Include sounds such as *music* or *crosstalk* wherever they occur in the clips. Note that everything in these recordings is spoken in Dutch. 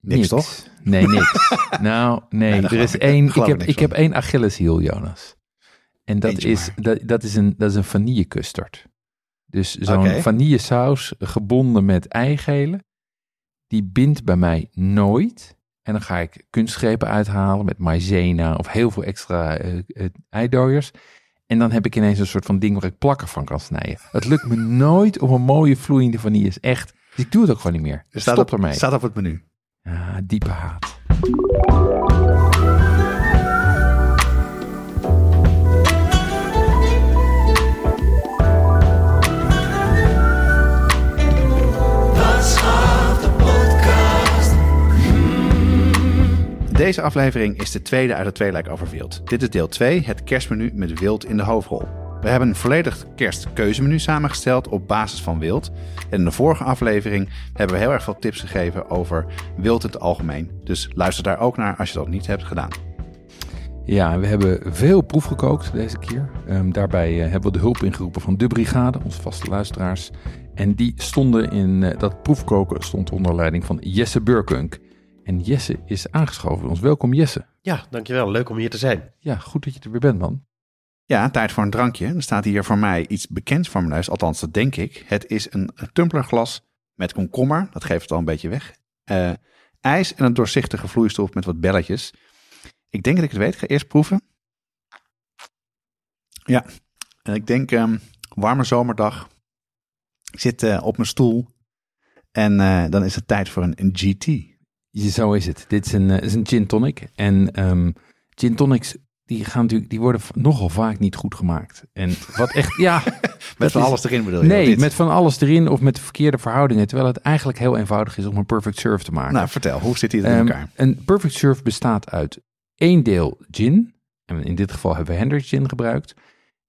Niks, toch? Nee, niks. *laughs* nou, nee. Er is ik- één. Ik heb, ik heb één Achilleshiel, Jonas. En dat Eentje is, maar. dat, dat, is een, dat is een vanillecustard. Dus zo'n Oké. vanillesaus gebonden met eigelen. Die bindt bij mij nooit. En dan ga ik kunstgrepen uithalen met maizena of heel veel extra eh eh, eidooiers. En dan heb ik ineens een soort van ding waar ik plakken van kan snijden. Het lukt me nooit om een mooie vloeiende vanille. Is echt. Dus ik doe het ook gewoon niet meer. Er staat Stop op, ermee. Staat op het menu. Diepe haat. Deze aflevering is de tweede uit het tweeluik over wild. Dit is deel 2, het kerstmenu met wild in de hoofdrol. We hebben een volledig kerstkeuzemenu samengesteld op basis van wild. En in de vorige aflevering hebben we heel erg veel tips gegeven over wild in het algemeen. Dus luister daar ook naar als je dat niet hebt gedaan. Ja, we hebben veel proef gekookt deze keer. Ehm, daarbij eh, hebben we de hulp ingeroepen van de brigade, onze vaste luisteraars. En die stonden in eh, dat proefkoken stond onder leiding van Jesse Burkunk. En Jesse is aangeschoven bij ons. Welkom Jesse. Ja, dankjewel. Leuk om hier te zijn. Ja, goed dat je er weer bent man. Ja, tijd voor een drankje. Er staat hier voor mij iets bekends voor mijn neus, althans dat denk ik. Het is een, tumblerglas met komkommer, dat geeft het al een beetje weg. Eh, ijs en een doorzichtige vloeistof met wat belletjes. Ik denk dat ik het weet. Ga eerst proeven. Ja, en ik denk ehm, warme zomerdag. Ik zit eh, op mijn stoel en eh, dan is het tijd voor een, GT. Zo is het. Dit is een, is een gin tonic. En ehm gin tonics, die, gaan natuurlijk, die worden nogal vaak niet goed gemaakt. En wat echt, ja... *laughs* Met van is- alles erin bedoel je? Nee, met van alles erin of met de verkeerde verhoudingen. Terwijl het eigenlijk heel eenvoudig is om een perfect serve te maken. Nou, vertel, hoe zit die in Ehm, elkaar? een perfect serve bestaat uit één deel gin. En in dit geval hebben we Hendrix gin gebruikt.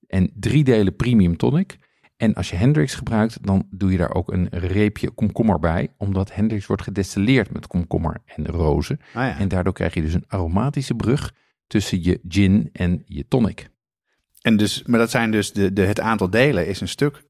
En drie delen premium tonic. En als je Hendrix gebruikt, dan doe je daar ook een reepje komkommer bij. Omdat Hendrix wordt gedestilleerd met komkommer en rozen. Ah, ja. En daardoor krijg je dus een aromatische brug tussen je gin en je tonic. En dus, maar dat zijn dus de, de, het aantal delen is een stuk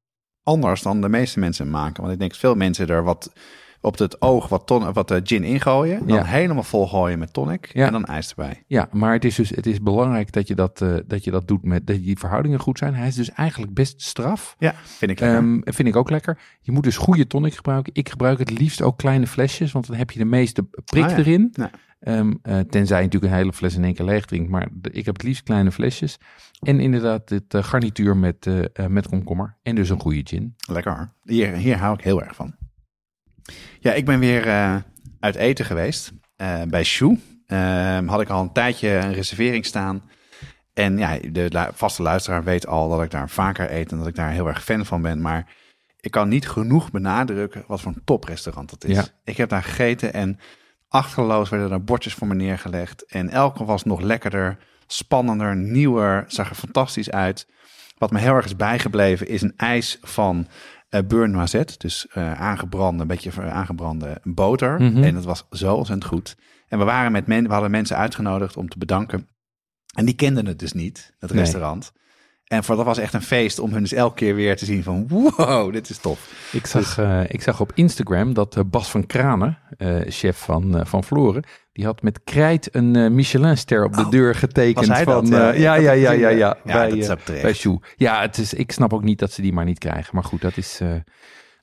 anders dan de meeste mensen maken. Want ik denk dat veel mensen er wat op het oog wat, ton, wat gin ingooien. Dan Ja. helemaal vol gooien met tonic Ja. en dan ijs erbij. Ja, maar het is dus het is belangrijk dat je dat, eh, dat, je dat doet met dat die verhoudingen goed zijn. Hij is dus eigenlijk best straf. Ja, vind ik lekker. Ehm, vind ik ook lekker. Je moet dus goede tonic gebruiken. Ik gebruik het liefst ook kleine flesjes, want dan heb je de meeste prik Ah, ja. erin. Ehm, eh, tenzij je natuurlijk een hele fles in één keer leeg drinkt. Maar de- ik heb het liefst kleine flesjes. En inderdaad dit eh, garnituur met, met komkommer. En dus een goede gin. Lekker. Hier, hier hou ik heel erg van. Ja, ik ben weer eh, uit eten geweest eh, bij Sjoe. Ehm, had ik al een tijdje een reservering staan. En ja, de lu- vaste luisteraar weet al dat ik daar vaker eet en dat ik daar heel erg fan van ben. Maar ik kan niet genoeg benadrukken wat voor een toprestaurant dat is. Ja. Ik heb daar gegeten en achterloos werden er bordjes voor me neergelegd. En elke was nog lekkerder, spannender, nieuwer, zag er fantastisch uit. Wat me heel erg is bijgebleven is een ijs van eh beurre noisette. Dus eh, aangebrande, een beetje ver- aangebrande boter. Mhm. En dat was zo ontzettend goed. En we, waren met men, we hadden mensen uitgenodigd om te bedanken. En die kenden het dus niet, het Nee. restaurant. En voor dat was echt een feest om hun dus elke keer weer te zien van... wow, dit is tof. Ik zag, eh, ik zag op Instagram dat eh, Bas van Kranen, eh, chef van, eh, van Floren, die had met krijt een eh, Michelinster op de Oh, deur getekend. was hij dat? van, Ja, ja, ja, ja, ja, ja. bij, dat is ook terecht. bij. Ja, het is, ik snap ook niet dat ze die maar niet krijgen. Maar goed, dat is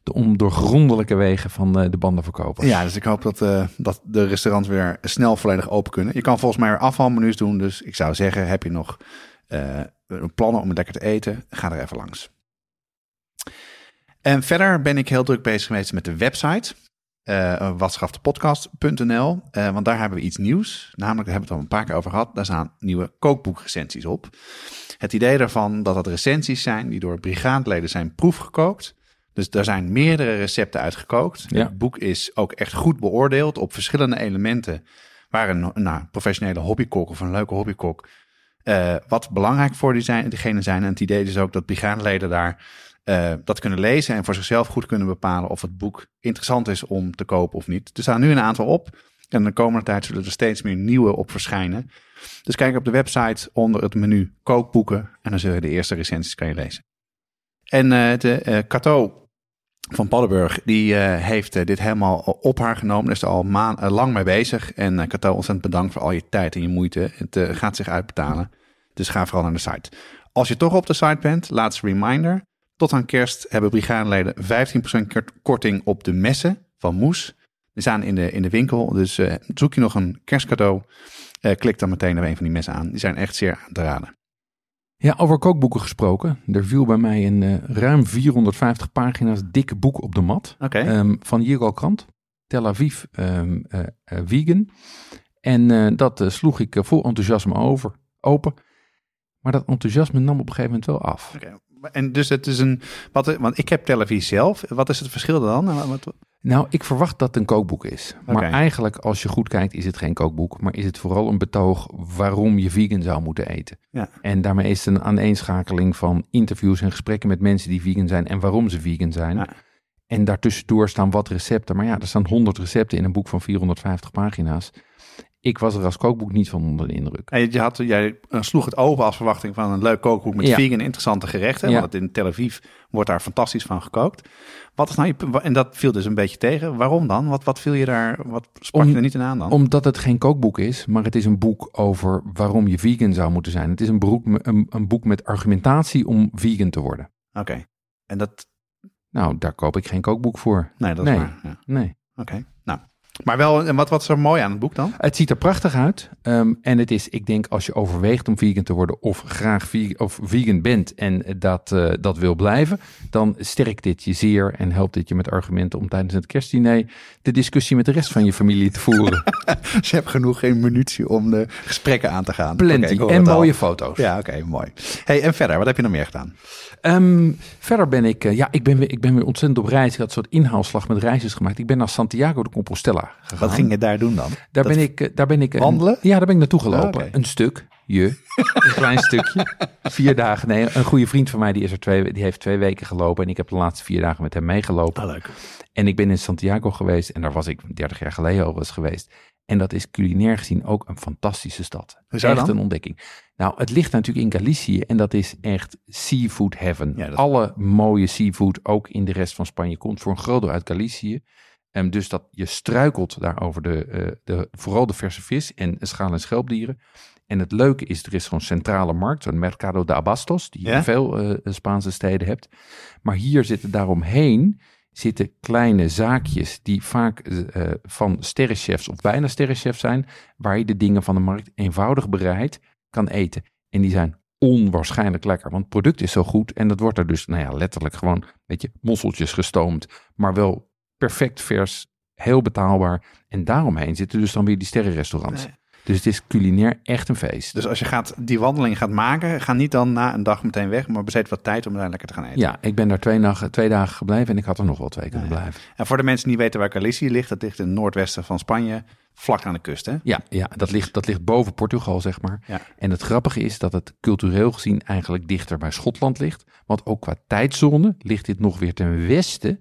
de ondoorgrondelijke wegen van de bandenverkopers. Ja, dus ik hoop dat, dat de restaurants weer snel volledig open kunnen. Je kan volgens mij weer afvalmenu's doen. Dus ik zou zeggen, heb je nog plannen om lekker te eten? Ga er even langs. En verder ben ik heel druk bezig geweest met de website. Eh watschaftepodcast.nl. Eh, want daar hebben we iets nieuws. Namelijk, daar hebben we het al een paar keer over gehad. Daar staan nieuwe kookboekrecensies op. Het idee daarvan dat dat recensies zijn die door brigadeleden zijn proefgekookt. Dus daar zijn meerdere recepten uitgekookt. Ja. Het boek is ook echt goed beoordeeld op verschillende elementen. Waar een nou, professionele hobbykok of een leuke hobbykok... eh, wat belangrijk voor die zijn, diegene zijn. En het idee is ook dat brigadeleden daar eh, dat kunnen lezen... en voor zichzelf goed kunnen bepalen of het boek interessant is om te kopen of niet. Er staan nu een aantal op. En de komende tijd zullen er steeds meer nieuwe op verschijnen. Dus kijk op de website onder het menu kookboeken. En dan zul je de eerste recensies kan je lezen. En eh, de eh Cato van Paddenburg, die eh, heeft eh, dit helemaal op haar genomen. Is er al maan, eh, lang mee bezig. En eh Cato, ontzettend bedankt voor al je tijd en je moeite. Het eh, gaat zich uitbetalen. Dus ga vooral naar de site. Als je toch op de site bent, laatste reminder. Tot aan kerst hebben brigadeleden 15% kort- korting op de messen van Moes. Die staan in de, in de winkel. Dus eh, zoek je nog een kerstcadeau. eh, klik dan meteen op een van die messen aan. Die zijn echt zeer aan te raden. Ja, over kookboeken gesproken. Er viel bij mij een eh, ruim 450 pagina's dikke boek op de mat. Ehm, van Yigal Krant, Tel Aviv ehm, eh, eh, Vegan. En dat sloeg ik vol enthousiasme over, open. Maar dat enthousiasme nam op een gegeven moment wel af. En dus het is een. Wat, want ik heb televisie zelf. Wat is het verschil dan? Nou, Wat, Nou, ik verwacht dat het een kookboek is. Maar eigenlijk, als je goed kijkt, is het geen kookboek. Maar is het vooral een betoog waarom je vegan zou moeten eten. Ja. En daarmee is het een aaneenschakeling van interviews en gesprekken met mensen die vegan zijn en waarom ze vegan zijn. Ja. En daartussendoor staan wat recepten. Maar ja, er staan 100 recepten in een boek van 450 pagina's. Ik was er als kookboek niet van onder de indruk. En je had, jij eh, sloeg het open als verwachting van een leuk kookboek met Ja. vegan interessante gerechten. Ja. Want in Tel Aviv wordt daar fantastisch van gekookt. Wat is nou je, en dat viel dus een beetje tegen. Waarom dan? Wat, wat viel je daar, wat sprak Om- je er niet in aan dan? Omdat het geen kookboek is, maar het is een boek over waarom je vegan zou moeten zijn. Het is een, beroep, een, een boek met argumentatie om vegan te worden. Oké. En dat, Nou, daar koop ik geen kookboek voor. nee, dat is Nee. waar. Ja. Nee. Oké. Nou, maar wel, en wat, wat is er mooi aan het boek dan? Het ziet er prachtig uit. ehm, en het is, ik denk, als je overweegt om vegan te worden of graag vegan, of vegan bent en dat, eh, dat wil blijven, dan sterkt dit je zeer en helpt dit je met argumenten om tijdens het kerstdiner de discussie met de rest van je familie te voeren. *laughs* Ze hebben genoeg geen munitie om de gesprekken aan te gaan. Plenty. en al. mooie foto's. Ja, oké, mooi. Hey, en verder, wat heb je nog meer gedaan? Ehm, verder ben ik, eh, ja, ik ben, weer, ik ben weer ontzettend op reis. Ik had een soort inhaalslag met reisjes gemaakt. Ik ben naar Santiago de Compostela gegaan. Wat ging je daar doen dan? Daar Dat- ben ik, eh, daar ben ik een- Wandelen? ja, daar ben ik naartoe gelopen. Ah. Een stuk, je, een klein stukje. *laughs* Vier dagen. Nee, een goede vriend van mij die is er twee, die heeft twee weken gelopen en ik heb de laatste vier dagen met hem meegelopen. Ah, leuk. En ik ben in Santiago geweest en daar was ik 30 jaar geleden al eens geweest. En dat is culinair gezien ook een fantastische stad. Echt dan? een ontdekking. Nou, het ligt natuurlijk in Galicië en dat is echt seafood heaven. Ja, dat- Alle mooie seafood, ook in de rest van Spanje, komt voor een groot deel uit Galicië. En dus dat je struikelt daar over de, eh, de, vooral de verse vis en schaal- en schelpdieren. En het leuke is, er is gewoon centrale markt, zo'n Mercado de Abastos, die je Ja? in veel eh, Spaanse steden hebt. Maar hier zitten daaromheen zitten kleine zaakjes die vaak eh, van sterrenchefs of bijna sterrenchefs zijn, waar je de dingen van de markt eenvoudig bereid kan eten. En die zijn onwaarschijnlijk lekker, want het product is zo goed en dat wordt er dus, nou ja, letterlijk gewoon, weet je, mosseltjes gestoomd, maar wel perfect vers, heel betaalbaar. En daaromheen zitten dus dan weer die sterrenrestaurants. Nee. Dus het is culinair echt een feest. Dus als je gaat, die wandeling gaat maken, ga niet dan na een dag meteen weg, maar besteed wat tijd om daar lekker te gaan eten. Ja, ik ben daar twee, nacht, twee dagen gebleven en ik had er nog wel twee kunnen Ja, ja. blijven. En voor de mensen die niet weten waar Galicië ligt, dat ligt in het noordwesten van Spanje, vlak aan de kust, hè? Ja, ja dat, ligt, dat ligt boven Portugal, zeg maar. Ja. En het grappige is dat het cultureel gezien eigenlijk dichter bij Schotland ligt. Want ook qua tijdzone ligt dit nog weer ten westen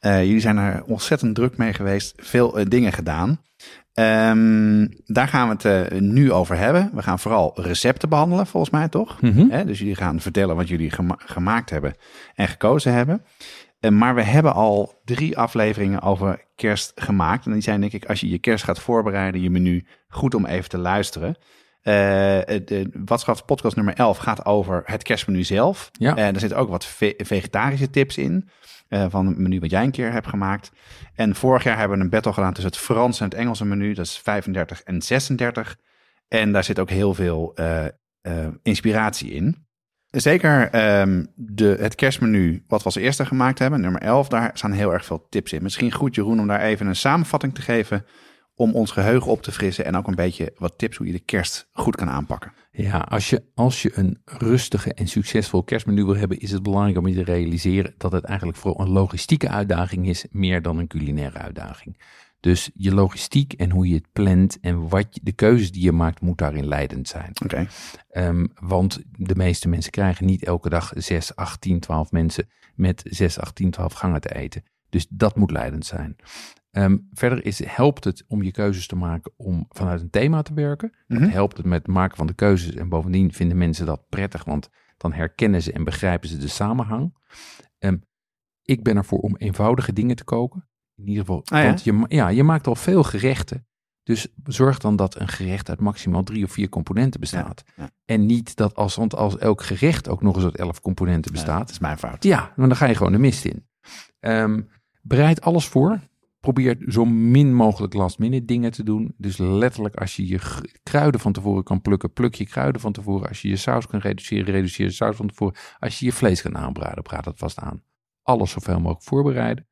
Uh, jullie zijn er ontzettend druk mee geweest, veel uh, dingen gedaan. Um, daar gaan we het uh, nu over hebben. We gaan vooral recepten behandelen, volgens mij toch? Mm -hmm. dus jullie gaan vertellen wat jullie gema gemaakt hebben en gekozen hebben. maar we hebben al drie afleveringen over kerst gemaakt. En die zijn denk ik, als je je kerst gaat voorbereiden, je menu, goed om even te luisteren. Uh, de podcast nummer 11 gaat over het kerstmenu zelf. Ja. En er zitten ook wat ve vegetarische tips in. Uh, van het menu wat jij een keer hebt gemaakt. En vorig jaar hebben we een battle gedaan tussen het Franse en het Engelse menu. Dat is 35 en 36. En daar zit ook heel veel uh, inspiratie in. Zeker um, de, het kerstmenu wat we als eerste gemaakt hebben, nummer 11, daar staan heel erg veel tips in. Misschien goed Jeroen om daar even een samenvatting te geven om ons geheugen op te frissen en ook een beetje wat tips hoe je de kerst goed kan aanpakken. Ja, als je, als je een rustige en succesvol kerstmenu wil hebben, is het belangrijk om je te realiseren dat het eigenlijk vooral een logistieke uitdaging is, meer dan een culinaire uitdaging. Dus je logistiek en hoe je het plant en wat je, de keuzes die je maakt, moet daarin leidend zijn. Oké. Okay. Um, want de meeste mensen krijgen niet elke dag 6, 8, 10, 12 mensen met 6, 8, 10, 12 gangen te eten. Dus dat moet leidend zijn. Um, verder is, helpt het om je keuzes te maken om vanuit een thema te werken. Mhm. Het helpt het met het maken van de keuzes. En bovendien vinden mensen dat prettig, want dan herkennen ze en begrijpen ze de samenhang. Um, ik ben ervoor om eenvoudige dingen te koken. In ieder geval, Ah, ja? want je, ja, je maakt al veel gerechten. Dus zorg dan dat een gerecht uit maximaal drie of vier componenten bestaat. Ja, ja. En niet dat als, want als elk gerecht ook nog eens uit elf componenten bestaat. dat is mijn fout. Ja, maar dan ga je gewoon de mist in. Um, bereid alles voor. Probeer zo min mogelijk last minute dingen te doen. Dus letterlijk als je je kruiden van tevoren kan plukken, pluk je kruiden van tevoren. Als je je saus kan reduceren, reduceer je saus van tevoren. Als je je vlees kan aanbraden, braad dat vast aan. Alles zoveel mogelijk voorbereiden.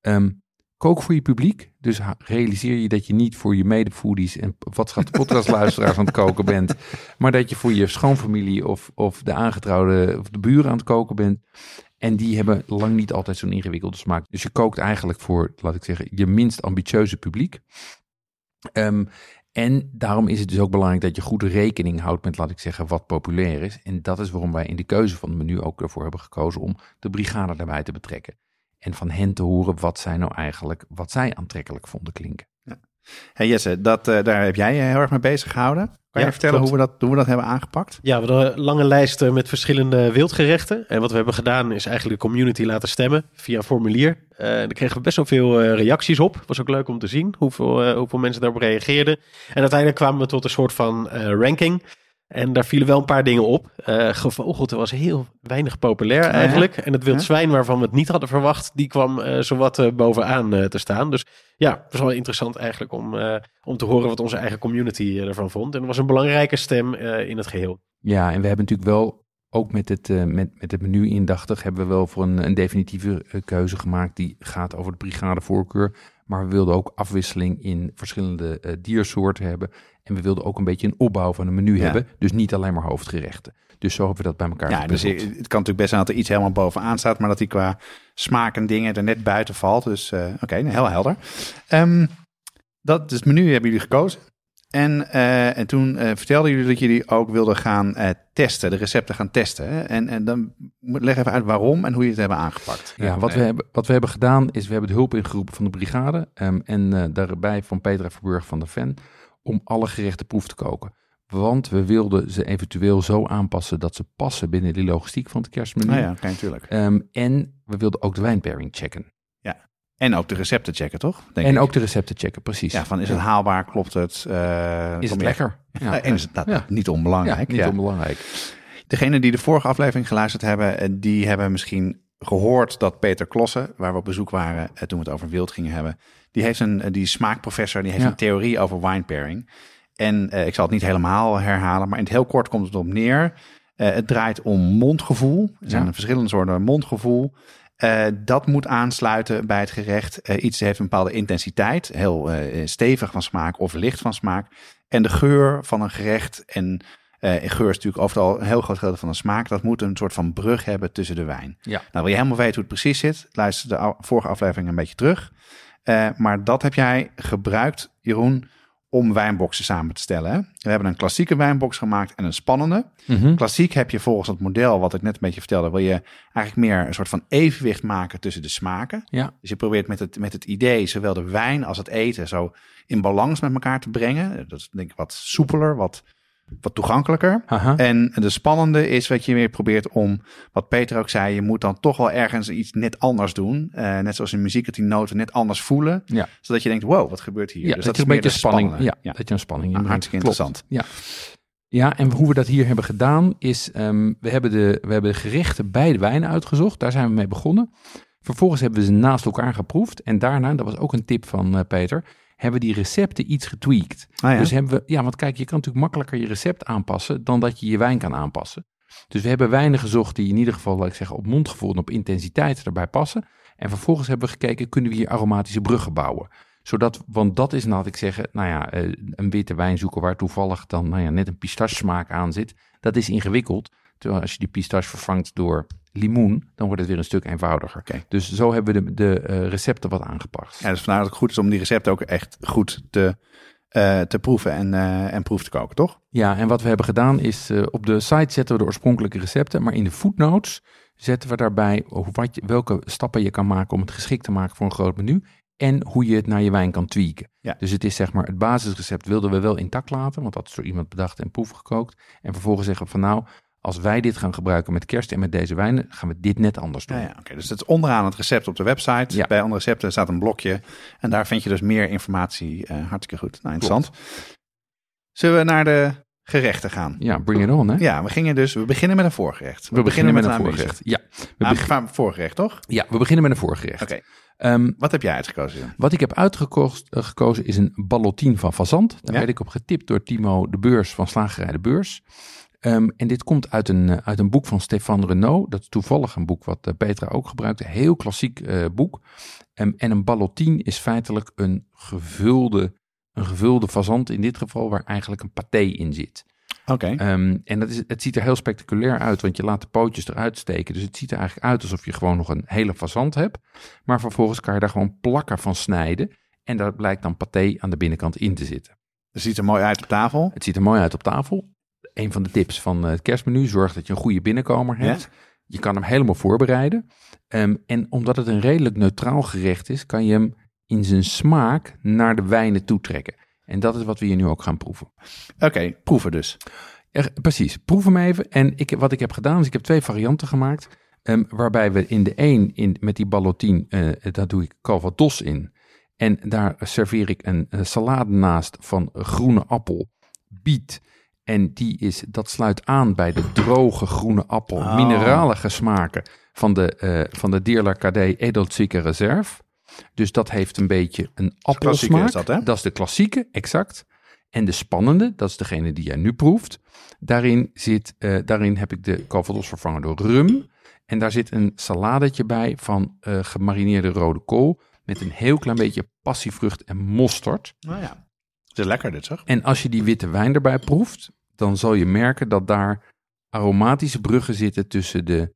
Um, kook voor je publiek. Dus realiseer je dat je niet voor je medefoodies en wat schat podcastluisteraars *laughs* aan het koken bent. Maar dat je voor je schoonfamilie of, of de aangetrouwde of de buren aan het koken bent. En die hebben lang niet altijd zo'n ingewikkelde smaak. Dus je kookt eigenlijk voor, laat ik zeggen, je minst ambitieuze publiek. Um, en daarom is het dus ook belangrijk dat je goed rekening houdt met, laat ik zeggen, wat populair is. En dat is waarom wij in de keuze van het menu ook ervoor hebben gekozen om de brigade daarbij te betrekken. En van hen te horen wat zij nou eigenlijk, wat zij aantrekkelijk vonden klinken. Hey Jesse, dat, uh, daar heb jij je heel erg mee bezig gehouden. Kan Ja, je vertellen hoe we, dat, hoe we dat hebben aangepakt? Ja, we hadden een lange lijst eh, met verschillende wildgerechten. En wat we hebben gedaan is eigenlijk de community laten stemmen via een formulier. Eh daar kregen we best wel veel eh, reacties op. Was ook leuk om te zien hoeveel, hoeveel mensen daarop reageerden. En uiteindelijk kwamen we tot een soort van ranking. En daar vielen wel een paar dingen op. Eh gevogelte was heel weinig populair ja? eigenlijk. En het wild Ja? zwijn waarvan we het niet hadden verwacht, die kwam eh zowat eh, bovenaan te staan. Dus ja, het was wel interessant eigenlijk om, om te horen wat onze eigen community ervan vond. En het was een belangrijke stem in het geheel. Ja, en we hebben natuurlijk wel, ook met het, met, met het menu indachtig, hebben we wel voor een, een definitieve keuze gemaakt die gaat over de brigadevoorkeur. Maar we wilden ook afwisseling in verschillende diersoorten hebben. En we wilden ook een beetje een opbouw van een menu Ja. hebben. Dus niet alleen maar hoofdgerechten. Dus zo hebben we dat bij elkaar Ja, dus het kan natuurlijk best zijn dat er iets helemaal bovenaan staat, maar dat die qua smaak en dingen er net buiten valt. Dus eh, oké, nou, heel helder. Ehm, dat dus het menu hebben jullie gekozen. En, eh, en toen eh, vertelden jullie dat jullie ook wilden gaan testen, de recepten gaan testen. Hè? En, en dan moet- leg even uit waarom en hoe je het hebben aangepakt. Ja, wat we, hebben, wat we hebben gedaan is, we hebben de hulp ingeroepen van de brigade ehm, en daarbij van Petra Verburg van de Ven om alle gerechten proef te koken. Want we wilden ze eventueel zo aanpassen dat ze passen binnen die logistiek van het kerstmenu. Nou ja, oké, natuurlijk. Ehm, en we wilden ook de wijnpairing checken. En ook de recepten checken, toch? Denk en ik. ook de recepten checken, precies. Ja, van is het haalbaar, klopt het? eh, Is het lekker? Ja, *laughs* Ja, en is het dat, Ja. niet Ja, onbelangrijk. niet ja. onbelangrijk. Degene die de vorige aflevering geluisterd hebben, eh, die hebben misschien gehoord dat Peter Klossen, waar we op bezoek waren eh, toen we het over wild gingen hebben, die heeft een, eh, die smaakprofessor, die heeft Ja. een theorie over wine pairing. En eh, ik zal het niet helemaal herhalen, maar in het heel kort komt het op neer. Eh, het draait om mondgevoel. Er zijn Ja. verschillende soorten mondgevoel. Dat moet aansluiten bij het gerecht. Iets heeft een bepaalde intensiteit, heel stevig van smaak of licht van smaak. En de geur van een gerecht en geur is natuurlijk overal een heel groot gedeelte van de smaak. Dat moet een soort van brug hebben tussen de wijn. Ja. Nou, wil je helemaal weten hoe het precies zit? Luister de vorige aflevering een beetje terug. Eh, maar dat heb jij gebruikt, Jeroen, om wijnboxen samen te stellen. Hè? We hebben een klassieke wijnbox gemaakt en een spannende. Mhm. Klassiek heb je volgens het model wat ik net een beetje vertelde, wil je eigenlijk meer een soort van evenwicht maken tussen de smaken. Ja. Dus je probeert met het, met het idee zowel de wijn als het eten zo in balans met elkaar te brengen. Dat is denk ik wat soepeler, wat, wat toegankelijker. Aha. En de spannende is wat je weer probeert om, wat Peter ook zei, je moet dan toch wel ergens iets net anders doen. Eh, net zoals in muziek, dat die noten net anders voelen. Ja. Zodat je denkt, wow, wat gebeurt hier? Ja, dus dat, is een beetje spanning, ja, dat je een spanning in Ah, hartstikke interessant. Ja. ja, en hoe we dat hier hebben gedaan is, ehm, we, hebben de, we hebben de gerechten bij de wijn uitgezocht. Daar zijn we mee begonnen. Vervolgens hebben we ze naast elkaar geproefd. En daarna, dat was ook een tip van eh, Peter, hebben we die recepten iets getweakt. Ah, ja. Dus hebben we, ja, want kijk, je kan natuurlijk makkelijker je recept aanpassen dan dat je je wijn kan aanpassen. Dus we hebben wijnen gezocht die in ieder geval, laat ik zeggen, op mondgevoel en op intensiteit erbij passen. En vervolgens hebben we gekeken, kunnen we hier aromatische bruggen bouwen? Zodat, want dat is, nou, laat ik zeggen, nou ja, eh, een witte wijn zoeken waar toevallig dan nou ja, net een pistache smaak aan zit. Dat is ingewikkeld. Terwijl als je die pistache vervangt door limoen, dan wordt het weer een stuk eenvoudiger. Dus zo hebben we de, de eh, recepten wat aangepast. Ja, dus vandaar dat het goed is om die recepten ook echt goed te, eh, te proeven en, eh, en proef te koken, toch? Ja, en wat we hebben gedaan is, op de site zetten we de oorspronkelijke recepten, maar in de footnotes zetten we daarbij wat je, welke stappen je kan maken om het geschikt te maken voor een groot menu en hoe je het naar je wijn kan tweaken. Ja. Dus het is zeg maar, het basisrecept wilden we wel intact laten, want dat is door iemand bedacht en proefgekookt. En vervolgens zeggen we van nou, als wij dit gaan gebruiken met kerst en met deze wijnen, gaan we dit net anders doen. Ja, ja oké. Dus het is onderaan het recept op de website. Ja. Bij andere recepten staat een blokje. En daar vind je dus meer informatie. eh, hartstikke goed. Nou, interessant. Zullen we naar de gerechten gaan? Ja, bring it on hè. Ja, we gingen dus. We beginnen met een voorgerecht. we, beginnen met een voorgerecht. Ja, we, Ah, beg- van voorgerecht, toch? ja, we beginnen met een voorgerecht. Oké. Ehm, Wat heb jij uitgekozen? Jan? Wat ik heb uitgekozen eh, is een ballotine van fazant. Daar Ja. werd ik op getipt door Timo de Beurs van Slagerij de Beurs. Ehm, en dit komt uit een, eh, uit een boek van Stéphane Renaud. Dat is toevallig een boek wat eh, Petra ook gebruikte. Heel klassiek eh, boek. Ehm, en een ballotine is feitelijk een gevulde, een gevulde fazant in dit geval, waar eigenlijk een paté in zit. Oké. Ehm, en dat is, het ziet er heel spectaculair uit, want je laat de pootjes eruit steken. Dus het ziet er eigenlijk uit alsof je gewoon nog een hele fazant hebt. Maar vervolgens kan je daar gewoon plakken van snijden. En daar blijkt dan paté aan de binnenkant in te zitten. Het ziet er mooi uit op tafel. Het ziet er mooi uit op tafel. Een van de tips van eh, het kerstmenu, zorg dat je een goede binnenkomer hebt. Ja. Je kan hem helemaal voorbereiden. Ehm, en omdat het een redelijk neutraal gerecht is, kan je hem in zijn smaak naar de wijnen toetrekken. En dat is wat we hier nu ook gaan proeven. Oké, proeven dus. Er, precies, proef hem even. En ik, wat ik heb gedaan is, ik heb twee varianten gemaakt. ehm, waarbij we in de een, in, met die ballotine, eh, daar doe ik calvados in. En daar serveer ik een, eh, salade naast van groene appel, biet. En die is, dat sluit aan bij de droge groene appel, Oh. mineralige smaken van de, eh van de Dierler KD Edelzwicker Reserve. Dus dat heeft een beetje een appelsmaak. is dat, hè? Dat is de klassieke, exact. En de spannende, dat is degene die jij nu proeft. Daarin, zit, eh, daarin heb ik de calvados vervangen door rum. En daar zit een saladetje bij van eh, gemarineerde rode kool. Met een heel klein beetje passievrucht en mosterd. Nou ja. Het is lekker dit, zeg. En als je die witte wijn erbij proeft, dan zal je merken dat daar aromatische bruggen zitten tussen de,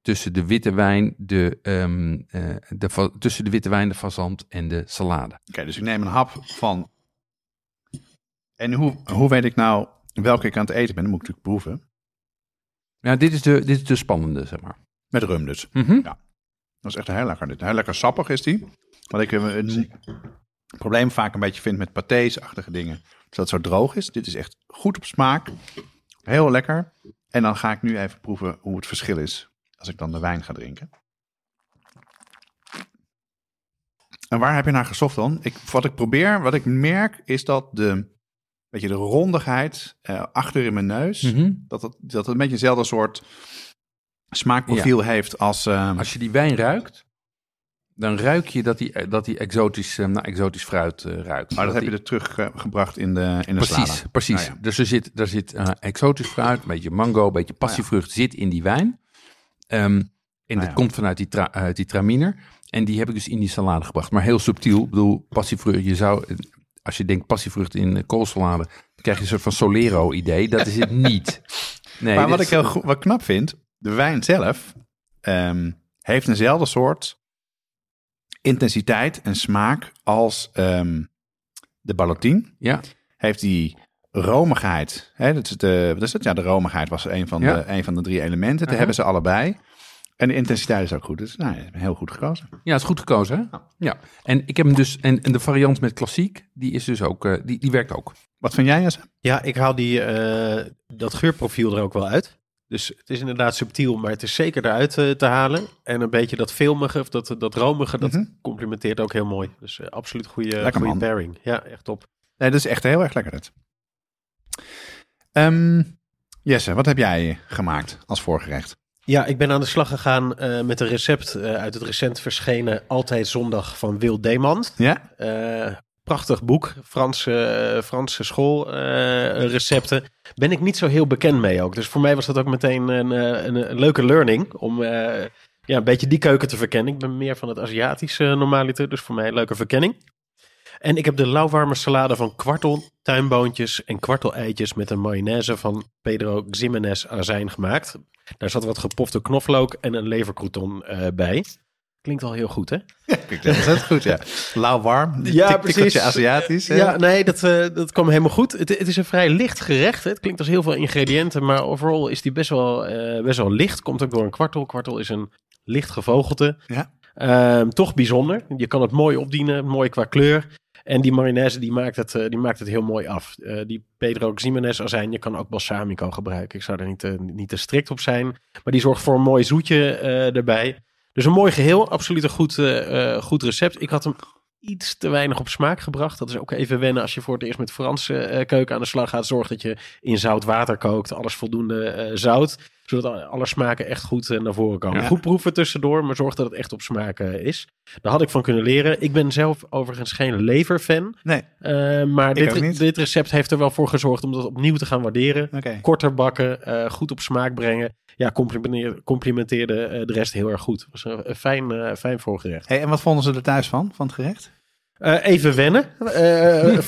tussen de witte wijn, de, ehm, eh, de, tussen de witte wijn, de fazant en de salade. Oké, dus ik neem een hap van... En hoe, hoe weet ik nou welke ik aan het eten ben? Dan moet ik natuurlijk proeven. Ja, dit is de, dit is de spannende, zeg maar. Met rum dus. Mhm. Dat is echt heel lekker. Dit. Heel lekker sappig is die. Wat ik eh, een probleem vaak een beetje vind met patés-achtige dingen. Dat het zo droog is. Dit is echt goed op smaak. Heel lekker. En dan ga ik nu even proeven hoe het verschil is. Als ik dan de wijn ga drinken. En waar heb je naar gezocht dan? Ik, wat ik probeer, wat ik merk, is dat de, weet je, de rondigheid eh, achter in mijn neus. Mhm. Dat, het, dat het een beetje eenzelfde soort smaakprofiel heeft als... ehm, Als je die wijn ruikt, dan ruik je dat die, dat die exotisch, eh, nou, exotisch fruit eh, ruikt. Maar dat heb je er teruggebracht in de, in de Precies, salade. precies. Nou ja. Dus er zit, er zit eh, exotisch fruit, een beetje mango, een beetje passievrucht zit in die wijn. Ehm, en dat Nou ja. komt vanuit die, tra, uit die traminer. En die heb ik dus in die salade gebracht. Maar heel subtiel. Ik bedoel, passievrucht, je zou, als je denkt passievrucht in koolsalade, dan krijg je een soort van Solero-idee. Dat is het niet. Nee, maar wat is- ik heel goed, wat knap vind, de wijn zelf ehm, heeft eenzelfde soort intensiteit en smaak als ehm, de ballotine, Ja, heeft die romigheid. Hè, dat is de, wat is het? Ja, de romigheid was een van, Ja. de, een van de drie elementen. Die Aha. hebben ze allebei. En de intensiteit is ook goed. Dus nou, ja, heel goed gekozen. ja is goed gekozen, hè? Ja. En ik heb hem dus, en, en de variant met klassiek, die is dus ook, eh, die, die werkt ook. Wat vind jij, Jesse? Ja, ik haal die, eh, dat geurprofiel er ook wel uit. Dus het is inderdaad subtiel, maar het is zeker eruit eh, te halen. En een beetje dat filmige, of dat, dat romige, dat Mhm. complementeert ook heel mooi. Dus eh, absoluut goede, Lekker, goede man. pairing. Ja, echt top. Nee, dat is echt heel erg lekker dit. Ehm, Jesse, wat heb jij gemaakt als voorgerecht? Ja, ik ben aan de slag gegaan eh, met een recept eh, uit het recent verschenen Altijd Zondag van Wil Deemant. Ja? Eh, prachtig boek, Franse, eh, Franse schoolrecepten. ben ik niet zo heel bekend mee ook. Dus voor mij was dat ook meteen een, eh, een, een leuke learning om eh, ja, een beetje die keuken te verkennen. Ik ben meer van het Aziatische eh, normaliter, dus voor mij een leuke verkenning. En ik heb de lauwwarme salade van kwartel, tuinboontjes en kwartel-eitjes met een mayonaise van Pedro Ximenez azijn gemaakt. Daar zat wat gepofte knoflook en een levercrouton eh, bij. Klinkt al heel goed, hè? Dat is het goed, ja. Lauw warm. Ja, tik- precies. Aziatisch. hè? Ja, nee, dat, eh, dat kwam helemaal goed. Het, het is een vrij licht gerecht. Hè. Het klinkt als heel veel ingrediënten, maar overal is die best wel, eh, best wel licht. Komt ook door een kwartel. Kwartel is een licht gevogelte. Ja. Ehm, toch bijzonder. Je kan het mooi opdienen, mooi qua kleur. En die mayonaise die maakt het, eh, die maakt het heel mooi af. Die Pedro Ximenez azijn, je kan ook balsamico gebruiken. Ik zou er niet, te- niet te strikt op zijn. Maar die zorgt voor een mooi zoetje eh, erbij. Dus een mooi geheel. Absoluut een goed, eh, eh, goed recept. Ik had hem iets te weinig op smaak gebracht. Dat is ook even wennen als je voor het eerst met Franse eh, keuken aan de slag gaat. Zorg dat je in zout water kookt. Alles voldoende zout. Zodat alle smaken echt goed naar voren komen. Ja. Goed proeven tussendoor, maar zorg dat het echt op smaak is. Daar had ik van kunnen leren. Ik ben zelf overigens geen leverfan. Nee, maar dit, dit recept heeft er wel voor gezorgd om dat opnieuw te gaan waarderen. Korter bakken, goed op smaak brengen. Ja, complimenteer- complimenteerde eh, de rest heel erg goed. Het was een, een fijn, eh, fijn voorgerecht. Hey, en wat vonden ze er thuis van, van het gerecht? Eh, even wennen. Eh, eh,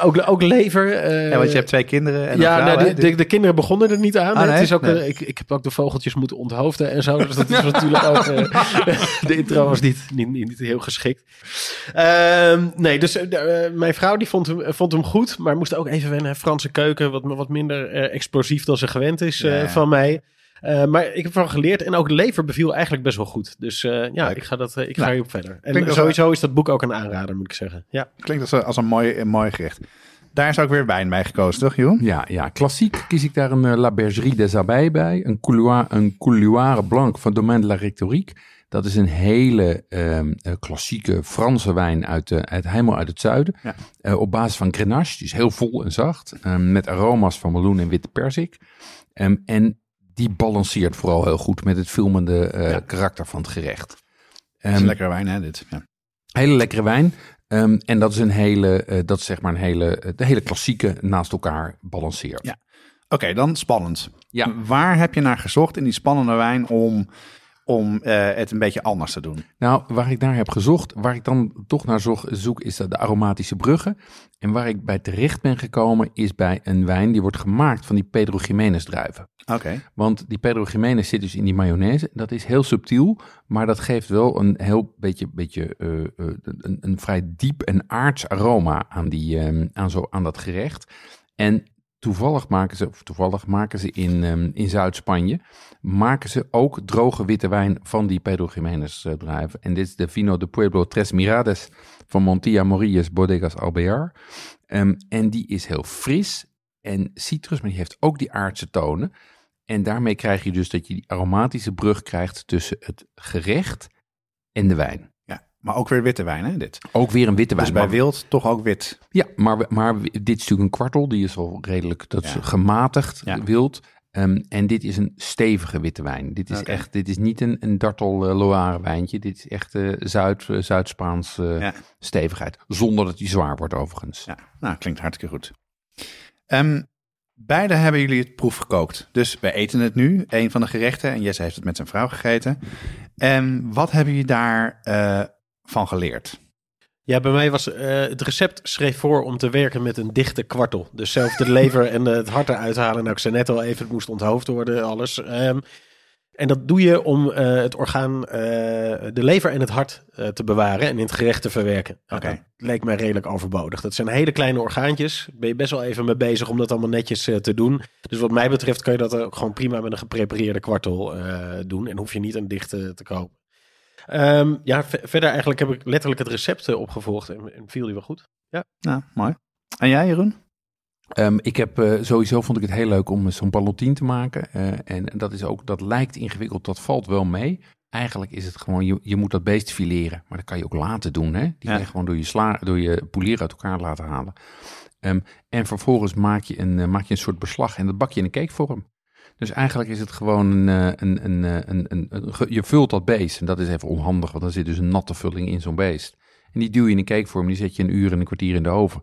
*laughs* ook, ook lever. eh, ja, want je hebt twee kinderen en ja, vrouw, nou, de, de, de kinderen begonnen er niet aan. Ah, Het is ook, Nee. ik, ik heb ook de vogeltjes moeten onthoofden en zo. Dus dat is *laughs* natuurlijk ook... *laughs* de intro was niet, niet, niet heel geschikt. Ehm, nee, dus mijn vrouw die vond hem, vond hem goed. Maar moest ook even wennen. Franse keuken, wat, wat minder explosief dan ze gewend is ja. van mij. Eh, maar ik heb ervan geleerd. En ook lever beviel eigenlijk best wel goed. Dus eh, ja, Leuk. ik ga, dat, eh, ik ga Nou, hierop verder. En sowieso is dat boek ook een aanrader, moet ik zeggen. Ja. Klinkt als een, als een, mooi, een mooi gerecht. Daar is ook weer wijn bij gekozen, toch, Joen? Ja, ja, klassiek kies ik daar een La Bergerie des Abeilles bij. Een couloir, een couloir blanc van Domaine de la Rectorique. Dat is een hele ehm, eh, klassieke Franse wijn uit, eh, uit, helemaal uit het zuiden. Ja. Eh, op basis van Grenache, die is heel vol en zacht. ehm, met aroma's van meloen en witte perzik. Ehm, en die balanceert vooral heel goed met het filmende eh, Ja. karakter van het gerecht. Is Ehm, een lekkere wijn, hè, dit. Ja. Hele lekkere wijn. Ehm, en dat is een hele, eh, dat is zeg maar een hele, eh, de hele klassieke naast elkaar balanceert. Ja. Oké, dan spannend. Ja. Waar heb je naar gezocht in die spannende wijn om, om eh, het een beetje anders te doen? Nou, waar ik naar heb gezocht, waar ik dan toch naar zoek, zoek is dat de aromatische bruggen. En waar ik bij terecht ben gekomen is bij een wijn die wordt gemaakt van die Pedro Jiménez druiven. Oké, Want die Pedro Jiménez zit dus in die mayonaise. Dat is heel subtiel, maar dat geeft wel een heel beetje, beetje eh, eh, een, een vrij diep en aards aroma aan, die, ehm, aan, zo, aan dat gerecht. En toevallig maken ze, of toevallig maken ze in, ehm, in Zuid-Spanje, maken ze ook droge witte wijn van die Pedro Jiménez eh, druiven. En dit is de Vino de Pueblo Tres Mirades van Montilla Morillas Bodegas Alvear. Ehm, en die is heel fris en citrus, maar die heeft ook die aardse tonen. En daarmee krijg je dus dat je die aromatische brug krijgt tussen het gerecht en de wijn. ja. Maar ook weer witte wijn, hè, dit. Ook weer een witte wijn. Dus bij maar- wild toch ook wit. Ja, maar, maar dit is natuurlijk een kwartel. Die is al redelijk dat is Ja. gematigd, Ja. wild. Ehm, en dit is een stevige witte wijn. Dit is echt, dit is niet een, een dartel eh, Loire wijntje. Dit is echt eh, Zuid, Zuid-Spaans Ja. stevigheid. Zonder dat die zwaar wordt overigens. Ja, nou, klinkt hartstikke goed. Ehm, beide hebben jullie het proef gekookt. Dus wij eten het nu, een van de gerechten. En Jesse heeft het met zijn vrouw gegeten. En wat hebben jullie daar eh, van geleerd? Ja, bij mij was eh, het recept schreef voor om te werken met een dichte kwartel. Dus zelf de lever en het hart eruit halen. Nou, ik zei net al even, het moest onthoofd worden, alles. Ehm, En dat doe je om eh, het orgaan, eh, de lever en het hart te bewaren en in het gerecht te verwerken. Nou, Oké. Leek mij redelijk overbodig. Dat zijn hele kleine orgaantjes. Ben je best wel even mee bezig om dat allemaal netjes te doen. Dus wat mij betreft kan je dat ook gewoon prima met een geprepareerde kwartel doen. En hoef je niet een dichte te kopen. Ehm, ja, ve- verder eigenlijk heb ik letterlijk het recept eh, opgevolgd en, en viel die wel goed. Nou, mooi. En jij, Jeroen? Ehm, ik heb eh, sowieso vond ik het heel leuk om zo'n ballotine te maken. Eh, en dat is ook, dat lijkt ingewikkeld, dat valt wel mee. Eigenlijk is het gewoon, je, je moet dat beest fileren. Maar dat kan je ook laten doen. Hè? Die Ja. kan je gewoon door je, sla, door je poelier uit elkaar laten halen. Ehm, en vervolgens maak je, een, eh, maak je een soort beslag en dat bak je in een cakevorm. Dus eigenlijk is het gewoon een, eh, een, een, eh, een, een, een- ge- je vult dat beest. En dat is even onhandig, want dan zit dus een natte vulling in zo'n beest. En die duw je in een cakevorm, die zet je een uur en een kwartier in de oven.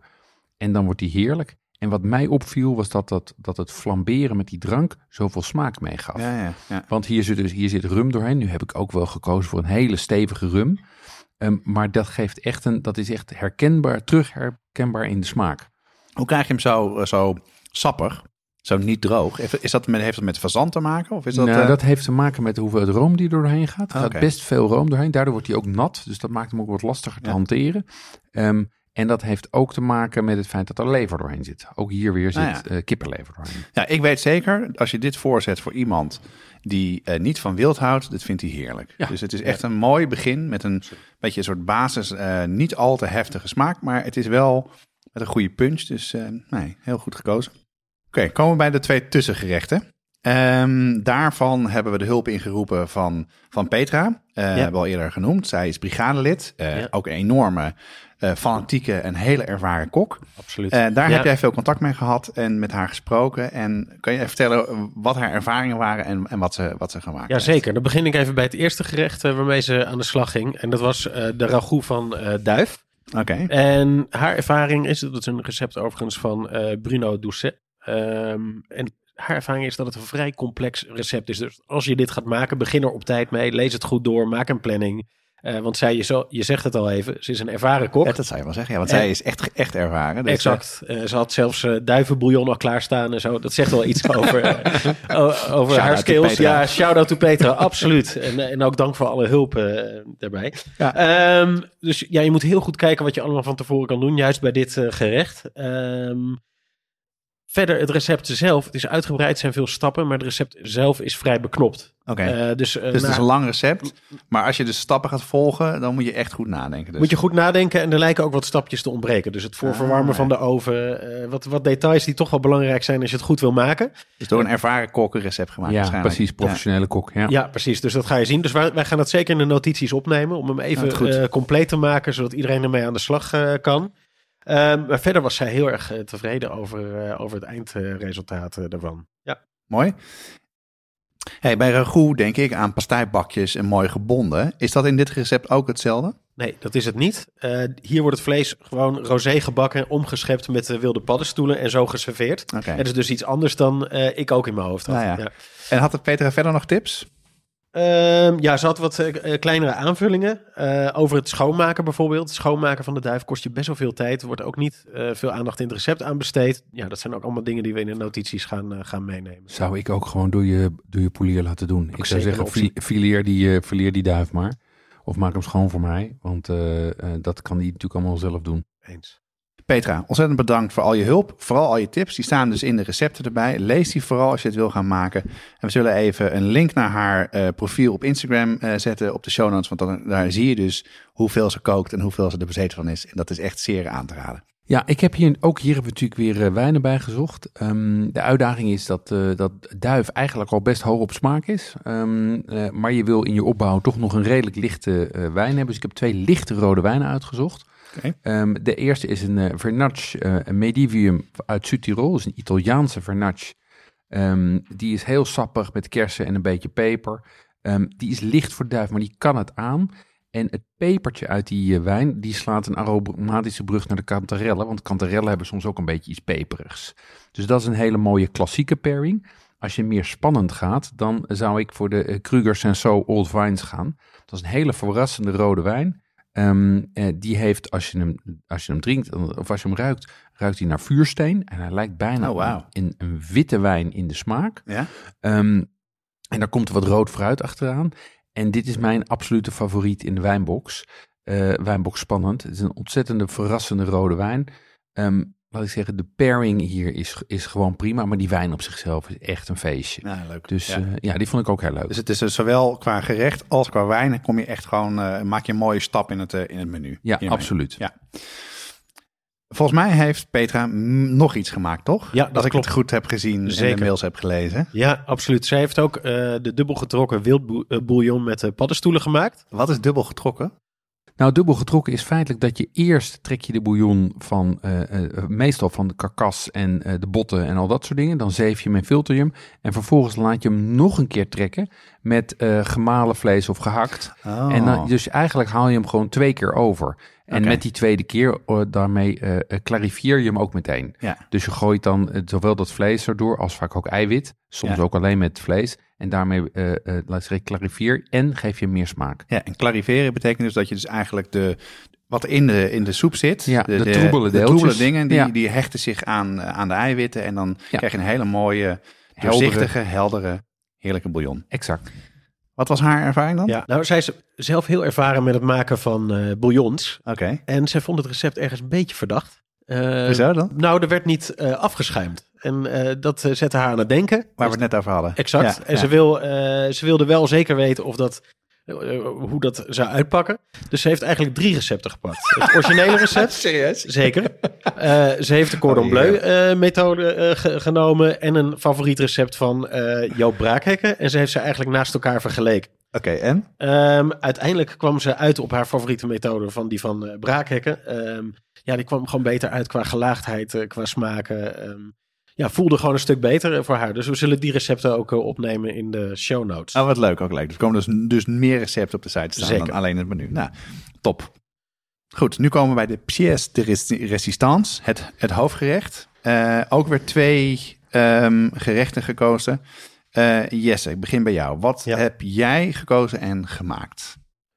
En dan wordt die heerlijk. En wat mij opviel was dat, dat, dat het flamberen met die drank zoveel smaak meegaf. Ja, ja, ja. Want hier zit, dus, hier zit rum doorheen. Nu heb ik ook wel gekozen voor een hele stevige rum. Ehm, maar dat geeft echt een, dat is echt herkenbaar, terug herkenbaar in de smaak. Hoe krijg je hem zo, eh, zo sappig? Zo niet droog? Is dat met, heeft dat met fazant te maken? Of is dat, nou, eh, dat heeft te maken met de hoeveelheid room die er doorheen gaat. Er gaat best veel room doorheen. Daardoor wordt hij ook nat. Dus dat maakt hem ook wat lastiger te Ja. hanteren. Ehm, en dat heeft ook te maken met het feit dat er lever doorheen zit. Ook hier weer zit Nou ja. eh, kippenlever doorheen. Ja, ik weet zeker, als je dit voorzet voor iemand die eh, niet van wild houdt, dat vindt hij heerlijk. Ja. Dus het is echt een mooi begin met een beetje een soort basis, niet al te heftige smaak, maar het is wel met een goede punch. Dus nee, heel goed gekozen. Oké, komen we bij de twee tussengerechten. Ehm, daarvan hebben we de hulp ingeroepen van, van Petra, eh hebben we al eerder genoemd. Zij is brigadelid, eh, Ja. ook een enorme eh, fanatieke en hele ervaren kok. Absoluut. Daar Ja. heb jij veel contact mee gehad en met haar gesproken. En kan je even vertellen wat haar ervaringen waren en, en wat, ze, wat ze gemaakt Ja, heeft? zeker. Dan begin ik even bij het eerste gerecht waarmee ze aan de slag ging. En dat was de ragout van duif. Oké, En haar ervaring is, dat is een recept overigens van Bruno Doucet. Ehm, en haar ervaring is dat het een vrij complex recept is. Dus als je dit gaat maken, begin er op tijd mee. Lees het goed door, maak een planning. Eh, want zij, je, zo, je zegt het al even, ze is een erveren kok. Ja, dat zou je wel zeggen. Ja, want En- zij is echt, echt ervaren. Dus, Exact. Eh, ze had zelfs eh, duivenbouillon al klaarstaan en zo. Dat zegt wel iets over, eh, *laughs* over haar skills. Ja, shout-out to Petra, absoluut. En, eh, en ook dank voor alle hulp eh, daarbij. Ja. Ehm, dus ja, je moet heel goed kijken wat je allemaal van tevoren kan doen, juist bij dit eh, gerecht. Ehm, verder, het recept zelf, het is uitgebreid, zijn veel stappen, maar het recept zelf is vrij beknopt. Oké, Eh, dus eh, dus het is een lang recept. Maar als je de stappen gaat volgen, dan moet je echt goed nadenken. Dus. Moet je goed nadenken en er lijken ook wat stapjes te ontbreken. Dus het voorverwarmen Ah, van de oven. eh, wat, wat details die toch wel belangrijk zijn als je het goed wil maken. Dus door een ervaren kok een recept gemaakt Ja, waarschijnlijk. precies. Professionele kok. Ja. Ja, precies. Dus dat ga je zien. Dus wij, wij gaan dat zeker in de notities opnemen. Om hem Ja, even eh, compleet te maken. Zodat iedereen ermee aan de slag kan. Ehm, maar verder was zij heel erg eh, tevreden over, eh, over het eindresultaat eh, daarvan. Ja. Mooi. Hey, bij ragout denk ik aan pastijbakjes en mooi gebonden. Is dat in dit recept ook hetzelfde? Nee, dat is het niet. Hier wordt het vlees gewoon rosé gebakken, omgeschept met wilde paddenstoelen en zo geserveerd. Het is dus iets anders dan ik ook in mijn hoofd had. Nou ja. ja. En had Petra verder nog tips? Ehm, ja, ze had wat eh, eh, kleinere aanvullingen. eh, over het schoonmaken bijvoorbeeld. Het schoonmaken van de duif kost je best wel veel tijd. Er wordt ook niet veel aandacht in het recept aan besteed. Ja, dat zijn ook allemaal dingen die we in de notities gaan, gaan meenemen. Zou ik ook gewoon door je, door je poelier laten doen. ik zou zeggen, fi- fileer die, fileer die duif maar. Of maak hem schoon voor mij. Want dat kan hij natuurlijk allemaal zelf doen. Eens. Petra, ontzettend bedankt voor al je hulp. Vooral al je tips. Die staan dus in de recepten erbij. Lees die vooral als je het wil gaan maken. En we zullen even een link naar haar eh, profiel op Instagram eh, zetten op de show notes. Want dan, daar zie je dus hoeveel ze kookt en hoeveel ze er bezeten van is. En dat is echt zeer aan te raden. Ja, ik heb hier ook hier hebben we natuurlijk weer eh, wijnen bij gezocht. Ehm, de uitdaging is dat, eh, dat duif eigenlijk al best hoog op smaak is. Ehm, eh, maar je wil in je opbouw toch nog een redelijk lichte wijn hebben. Dus ik heb twee lichte rode wijnen uitgezocht. Ehm, de eerste is een uh, Vernatsch eh, Medivium uit Zuid-Tirol. Dat is een Italiaanse Vernatsch. Ehm, die is heel sappig met kersen en een beetje peper. Die is licht voor duif, maar die kan het aan. En het pepertje uit die eh, wijn, die slaat een aromatische brug naar de kantarellen. Want kantarellen hebben soms ook een beetje iets peperigs. Dus dat is een hele mooie klassieke pairing. Als je meer spannend gaat, dan zou ik voor de uh, Kruger Senso Old Vines gaan. Dat is een hele verrassende rode wijn. Um, eh, die heeft, als je, hem, als je hem drinkt of als je hem ruikt, ruikt hij naar vuursteen. En hij lijkt bijna Oh, wow. een, een witte wijn in de smaak. Ja? Um, En daar komt wat rood fruit achteraan. En dit is mijn absolute favoriet in de wijnbox. Eh, wijnbox spannend. Het is een ontzettende verrassende rode wijn. Ehm, laat ik zeggen, de pairing hier is, is gewoon prima. Maar die wijn op zichzelf is echt een feestje. Ja, leuk. Dus Ja. ja. ja, die vond ik ook heel leuk. Dus het is dus zowel qua gerecht als qua wijn. Kom je echt gewoon, eh, maak je een mooie stap in het, eh, in het menu. ja, hiermee. absoluut. Ja. Volgens mij heeft Petra nog iets gemaakt, toch? Ja, dat ik klopt. het goed heb gezien en Zeker. de mails heb gelezen. Ja, absoluut. Zij heeft ook eh, de dubbel getrokken wildbouillon met eh, paddenstoelen gemaakt. Wat is dubbel getrokken? Nou, dubbel getrokken is feitelijk dat je eerst trek je de bouillon van, eh, eh, meestal van de karkas en eh, de botten en al dat soort dingen. Dan zeef je hem en filter je hem. En vervolgens laat je hem nog een keer trekken met eh, gemalen vlees of gehakt. Oh. En dan, dus eigenlijk haal je hem gewoon twee keer over. En met die tweede keer, eh, daarmee eh, clarifieer je hem ook meteen. Ja. Dus je gooit dan zowel dat vlees erdoor als vaak ook eiwit. Soms Ja. ook alleen met vlees. En daarmee, laat ik clarifieer en geef je meer smaak. Ja, en clariveren betekent dus dat je dus eigenlijk de, wat in de, in de soep zit, Ja, de troebele de troebele dingen, die, Ja. die hechten zich aan, aan de eiwitten. En dan krijg je een hele mooie, Heldere. doorzichtige, heldere, heerlijke bouillon. Exact. Wat was haar ervaring dan? Ja. Nou, zij is zelf heel ervaren met het maken van eh bouillons. Oké. En zij vond het recept ergens een beetje verdacht. Eh, Hoezo dan? Nou, er werd niet eh, afgeschuimd. En eh, dat zette haar aan het denken. Waar we het net over hadden. Exact. Ja, en ja. Ze, wil, eh, ze wilde wel zeker weten of dat, hoe dat zou uitpakken. Dus ze heeft eigenlijk drie recepten gepakt. Het originele recept. *laughs* Serieus? Zeker. Eh, ze heeft de cordon Oh, bleu eh, methode eh, ge- genomen en een favoriet recept van eh Joop Braakhekken. En ze heeft ze eigenlijk naast elkaar vergeleken. Oké, en? Ehm, uiteindelijk kwam ze uit op haar favoriete methode van die van eh, Braakhekken. Ehm, ja, die kwam gewoon beter uit qua gelaagdheid, eh, qua smaken. Ehm, ja, voelde gewoon een stuk beter eh, voor haar. Dus we zullen die recepten ook eh, opnemen in de show notes. Oh, wat leuk, ook leuk. Er komen dus, dus meer recepten op de site staan Zeker. dan alleen het menu. Nou, top. Goed, nu komen we bij de pièce de résistance, het, het hoofdgerecht. Eh, ook weer twee ehm, gerechten gekozen. Eh, Jesse, ik begin bij jou. Wat Ja. heb jij gekozen en gemaakt?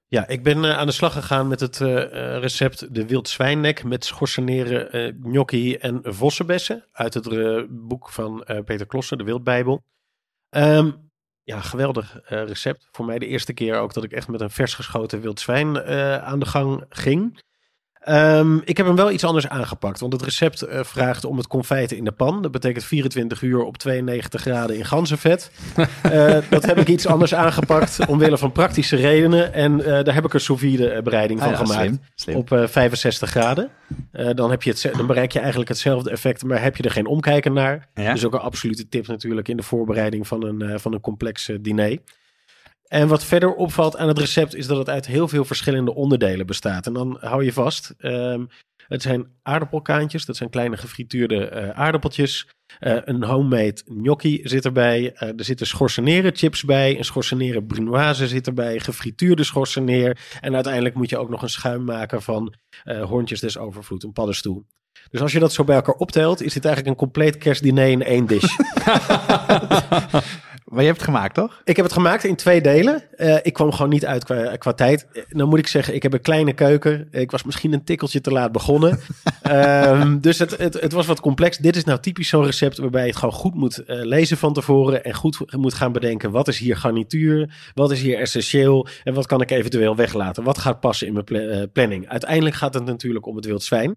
Ja, ik ben eh, aan de slag gegaan met het eh, eh, recept de wild zwijnnek met schorseneren, gnocchi en vossenbessen uit het boek van Peter Klossen, de Wildbijbel. Ehm, ja, geweldig recept. Voor mij de eerste keer ook dat ik echt met een vers geschoten wild zwijn aan de gang ging. Ehm, ik heb hem wel iets anders aangepakt, want het recept eh, vraagt om het confijten in de pan. Dat betekent 24 uur op 92 graden in ganzenvet. *laughs* Eh, dat heb ik iets anders aangepakt omwille van praktische redenen. En eh, daar heb ik een sous vide bereiding van Ah ja, gemaakt slim, slim. op eh, 65 graden. Dan, heb je het, dan bereik je eigenlijk hetzelfde effect, maar heb je er geen omkijken naar. Ja? Dus ook een absolute tip natuurlijk in de voorbereiding van een, van een complex diner. En wat verder opvalt aan het recept is dat het uit heel veel verschillende onderdelen bestaat. En dan hou je vast. ehm, het zijn aardappelkaantjes, dat zijn kleine gefrituurde eh, aardappeltjes. Eh, een homemade gnocchi zit erbij. Eh, er zitten schorseneren chips bij. Een schorseneren brunoise zit erbij. Gefrituurde schorseneer. En uiteindelijk moet je ook nog een schuim maken van hoorntjes des overvloed, een paddenstoel. Dus als je dat zo bij elkaar optelt, is dit eigenlijk een compleet kerstdiner in één dish. *laughs* Maar je hebt het gemaakt, toch? Ik heb het gemaakt in twee delen. Eh, ik kwam gewoon niet uit qua, qua tijd. Eh, Nou moet ik zeggen, ik heb een kleine keuken. Ik was misschien een tikkeltje te laat begonnen. *laughs* Ehm, dus het, het, het was wat complex. Dit is nou typisch zo'n recept waarbij je het gewoon goed moet eh, lezen van tevoren. En goed moet gaan bedenken, wat is hier garnituur? Wat is hier essentieel? En wat kan ik eventueel weglaten? Wat gaat passen in mijn pla- planning? Uiteindelijk gaat het natuurlijk om het wild zwijn.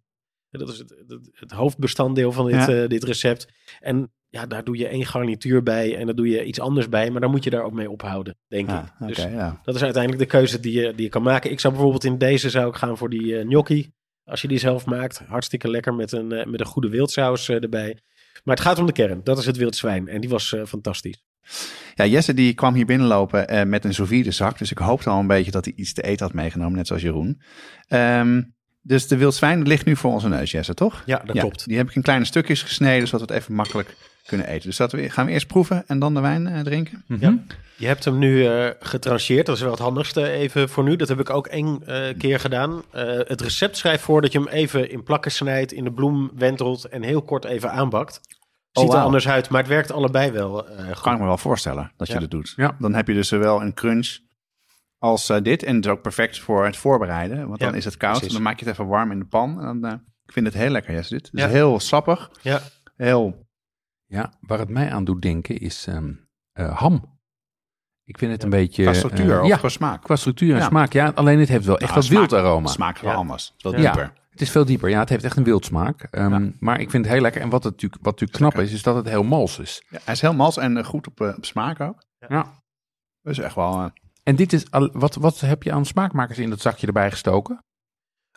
Dat is het, het, het hoofdbestanddeel van dit, Ja. eh, dit recept. En ja, daar doe je één garnituur bij en daar doe je iets anders bij. Maar daar moet je daar ook mee ophouden, denk Ah, ik. Dus ja. dat is uiteindelijk de keuze die je, die je kan maken. Ik zou bijvoorbeeld in deze zou ik gaan voor die eh, gnocchi. Als je die zelf maakt, hartstikke lekker met een, eh, met een goede wildsaus erbij. Maar het gaat om de kern. Dat is het wild zwijn. En die was fantastisch. Ja, Jesse die kwam hier binnenlopen eh, met een sous zak. Dus ik hoopte al een beetje dat hij iets te eten had meegenomen, net zoals Jeroen. Ehm, dus de wild zwijn ligt nu voor onze neus, Jesse, toch? Ja, dat klopt. Die heb ik in kleine stukjes gesneden, zodat we het even makkelijk kunnen eten. Dus dat we, gaan we eerst proeven en dan de wijn eh, drinken? Ja. Je hebt hem nu eh getrancheerd. Dat is wel het handigste even voor nu. Dat heb ik ook één eh, keer gedaan. Eh, het recept schrijft voor dat je hem even in plakken snijdt, in de bloem wentelt en heel kort even aanbakt. Oh, Ziet er anders uit, maar het werkt allebei wel eh, goed. Kan ik me wel voorstellen dat je dat doet. Ja. Dan heb je dus zowel een crunch als eh, dit. En het is ook perfect voor het voorbereiden. Want dan is het koud. precies. Dan maak je het even warm in de pan. En dan, eh, ik vind het heel lekker, Jesse. Dit Het Ja. is heel sappig. Ja, Heel... Ja, waar het mij aan doet denken is ehm, eh, ham. Ik vind het een beetje... Qua structuur of ja, qua smaak? qua structuur en Ja. smaak. Ja, alleen het heeft wel echt Nou, dat smaak- wildaroma. Smaak wel Ja. anders. Het is wel Ja. dieper. Het is veel dieper. Ja, het heeft echt een wildsmaak. Ehm, Ja. Maar ik vind het heel lekker. En wat, het natuurlijk, wat natuurlijk knap is, is dat het heel mals is. Ja, hij is heel mals en goed op, op smaak ook. Ja. Dus echt wel... eh, En dit is, al- wat, wat heb je aan smaakmakers in dat zakje erbij gestoken?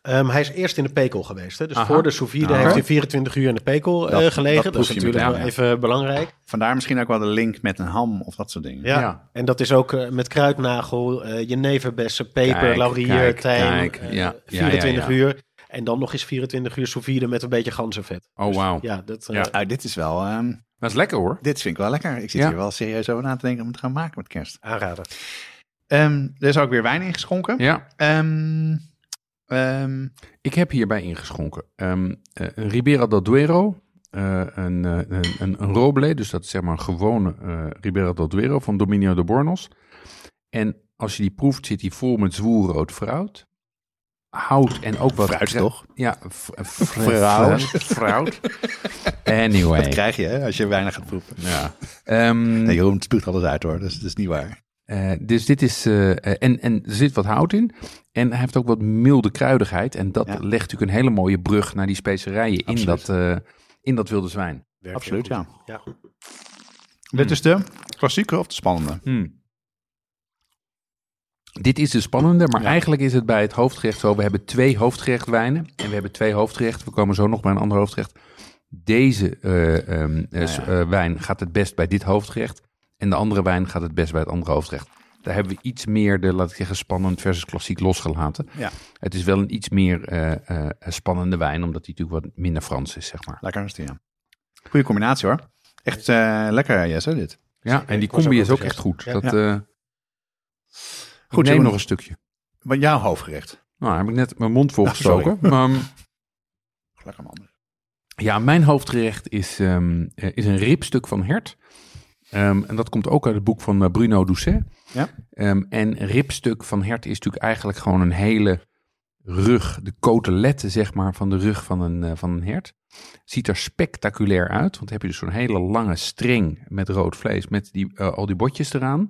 Ehm, hij is eerst in de pekel geweest. Hè? Dus Aha. voor de sous vide Ah. heeft hij 24 uur in de pekel eh, gelegen. dat Dat, is natuurlijk wel even belangrijk. vandaar misschien ook wel de link met een ham of dat soort dingen. Ja. Ja. En dat is ook eh, met kruidnagel, eh jeneverbessen, peper, Kijk, laurier, kijk, tijm. kijk. eh, Ja, ja, 24 ja, ja. uur. En dan nog eens 24 uur sous vide met een beetje ganzenvet. Oh, wauw. Ja, dat, Ja. Nou, dit is wel... ehm, Dat is lekker hoor. dit vind ik wel lekker. Ik zit Ja. hier wel serieus over na te denken om het te gaan maken met kerst. aanraden. Ehm, er is ook weer wijn ingeschonken. Ja. Ehm, ehm, Ik heb hierbij ingeschonken ehm eh, Ribera del Duero, eh, een, eh, een, een, een Roble, dus dat is zeg maar een gewone eh Ribera del Duero van Dominio de Bornos. En als je die proeft, zit die vol met zwoelrood fruit. Hout en ook wat... Fruit, toch? Ja, Fruit. *laughs* Fruit. Anyway. dat krijg je hè, als je weinig gaat proeven. Ja. Ehm, Nee, Jeroen spuugt alles uit hoor, dus dat is niet waar. Eh, dus dit is. eh, eh, en, en er zit wat hout in. En hij heeft ook wat milde kruidigheid. En dat Ja. legt natuurlijk een hele mooie brug naar die specerijen in dat, eh, in dat wilde zwijn. Werkt Absoluut, ja. goed. ja. Dit is de klassieke of de spannende? Hmm. Dit is de spannende, maar Ja. eigenlijk is het bij het hoofdgerecht zo. We hebben twee hoofdgerechtwijnen en we hebben twee hoofdgerechten. We komen zo nog bij een ander hoofdgerecht. Deze eh, ehm, eh, eh, wijn gaat het best bij dit hoofdgerecht. En de andere wijn gaat het best bij het andere hoofdgerecht. Daar hebben we iets meer de, laat ik zeggen, spannend versus klassiek losgelaten. Ja. Het is wel een iets meer eh, eh, spannende wijn, omdat die natuurlijk wat minder Frans is, zeg maar. Lekker ja. Goeie combinatie hoor. Echt eh, lekker, Jesse, dit. Ja, en die combi is ook echt goed. Ja. Dat, eh Goed, neem nog een stukje. Wat jouw hoofdgerecht? Nou, heb ik net mijn mond vol Ah, maar, *laughs* Lekker man. Ja, mijn hoofdgerecht is, ehm, eh, is een ribstuk van hert. Ehm, en dat komt ook uit het boek van eh, Bruno Doucet. Ja. Ehm, en ribstuk van hert is natuurlijk eigenlijk gewoon een hele rug, de coteletten zeg maar van de rug van een, eh, van een hert. Ziet er spectaculair uit, want dan heb je dus zo'n hele lange string met rood vlees met die, eh, al die botjes eraan.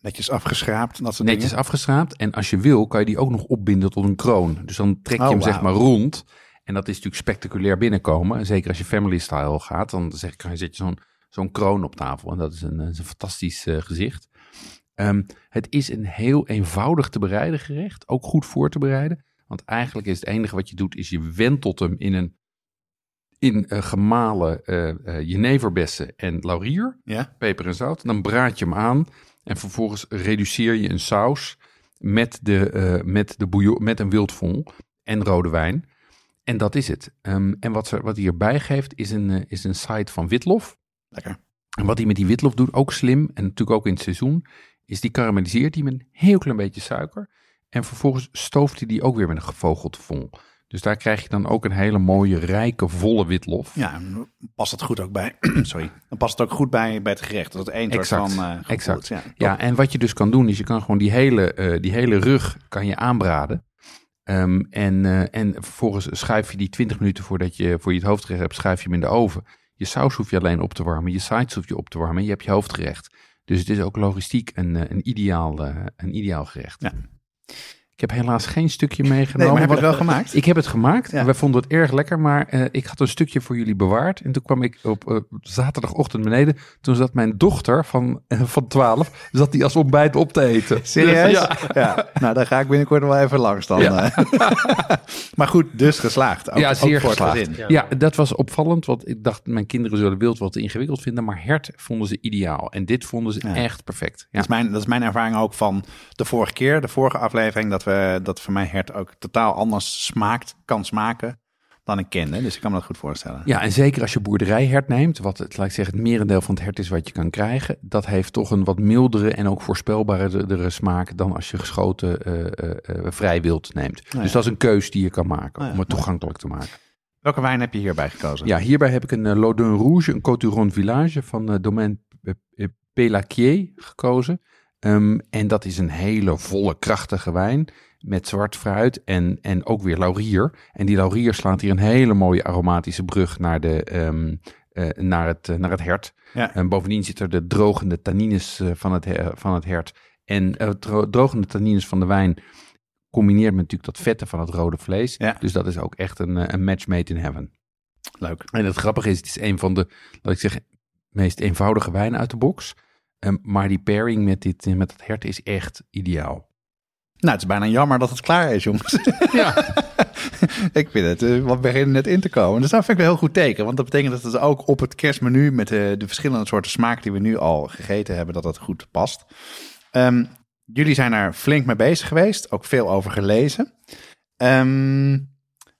Netjes afgeschraapt en dat soort Netjes dingen. afgeschraapt. En als je wil, kan je die ook nog opbinden tot een kroon. Dus dan trek je Oh, hem zeg maar rond. En dat is natuurlijk spectaculair binnenkomen. En zeker als je family style gaat, dan zeg ik, dan zet je zo'n zo'n kroon op tafel. En dat is een, is een fantastisch eh, gezicht. Ehm, het is een heel eenvoudig te bereiden gerecht. Ook goed voor te bereiden. Want eigenlijk is het enige wat je doet, is je wentelt hem in een in eh, gemalen eh eh, jeneverbessen en laurier Ja, peper en zout. Dan braad je hem aan en vervolgens reduceer je een saus met, de, eh, met, de bouillon, met een wildvol en rode wijn. En dat is het. Ehm, en wat, ze, wat hij erbij geeft is een, eh, is een site van witlof. Lekker. En wat hij met die witlof doet, ook slim en natuurlijk ook in het seizoen, is die karamelliseert hij met een heel klein beetje suiker. En vervolgens stooft hij die ook weer met een gevogelte vol. Dus daar krijg je dan ook een hele mooie, rijke, volle witlof. Ja, dan past het goed ook bij. *clears throat* Sorry. Dan past het ook goed bij, bij het gerecht. Dat het één soort van. gevoeld. exact. Ja, Ja, en wat je dus kan doen, is je kan gewoon die hele, eh, die hele rug kan je aanbraden. Ehm, en, eh, en vervolgens schuif je die 20 minuten voordat je voor je het hoofdgerecht hebt, schuif je hem in de oven. Je saus hoef je alleen op te warmen, je sides hoef je op te warmen en je hebt je hoofdgerecht. Dus het is ook logistiek een, eh, een, ideaal, eh, een ideaal gerecht. Ik heb helaas geen stukje meegenomen. Nee, maar heb je het wel gemaakt? ik heb het gemaakt. Ja. Wij vonden het erg lekker, maar eh, ik had een stukje voor jullie bewaard. En toen kwam ik op eh, zaterdagochtend beneden. Toen zat mijn dochter van, eh, van 12, zat die als ontbijt op te eten. *laughs* Serieus? Ja. Ja. Nou, dan ga ik binnenkort wel even langs dan. Ja. *laughs* maar goed, dus geslaagd. Ook, Ja, zeer geslaagd. Ja. dat was opvallend, want ik dacht mijn kinderen zullen wild wat ingewikkeld vinden, maar hert vonden ze ideaal. En dit vonden ze echt perfect. Ja. Dat, is mijn, dat is mijn ervaring ook van de vorige keer, de vorige aflevering, dat, we, dat voor mij hert ook totaal anders smaakt, kan smaken dan ik kende. Dus ik kan me dat goed voorstellen. Ja, en zeker als je boerderijhert neemt, wat het, laat ik zeggen, het merendeel van het hert is wat je kan krijgen, dat heeft toch een wat mildere en ook voorspelbaardere smaak dan als je geschoten eh, vrij wild neemt. ja. Dus dat is een keus die je kan maken Nou ja, om het toegankelijk te maken. Welke wijn heb je hierbij gekozen? Ja, hierbij heb ik een uh, Rouge, een Coturon Village van uh, Domaine uh, Pelaquier gekozen. Um, en dat is een hele volle, krachtige wijn met zwart fruit en, en ook weer laurier. En die laurier slaat hier een hele mooie aromatische brug naar, de, um, uh, naar, het, uh, naar het hert. Ja. En bovendien zit er de drogende tannines eh, van, het, van het hert. En eh, dro- drogende tannines van de wijn combineert met natuurlijk dat vette van het rode vlees. Ja. Dus dat is ook echt een, eh, een match made in heaven. Leuk. En het grappige is, het is een van de, laat ik zeggen, meest eenvoudige wijnen uit de box. Ehm, maar die pairing met, dit, eh, met dat hert is echt ideaal. Nou, het is bijna jammer dat het klaar is, jongens. *laughs* Ja. *laughs* ik vind het, eh, we beginnen net in te komen. Dus dat vind ik wel heel goed teken. Want dat betekent dat het ook op het kerstmenu met de, de verschillende soorten smaak die we nu al gegeten hebben, dat dat goed past. Ehm, jullie zijn er flink mee bezig geweest, ook veel over gelezen. Ehm,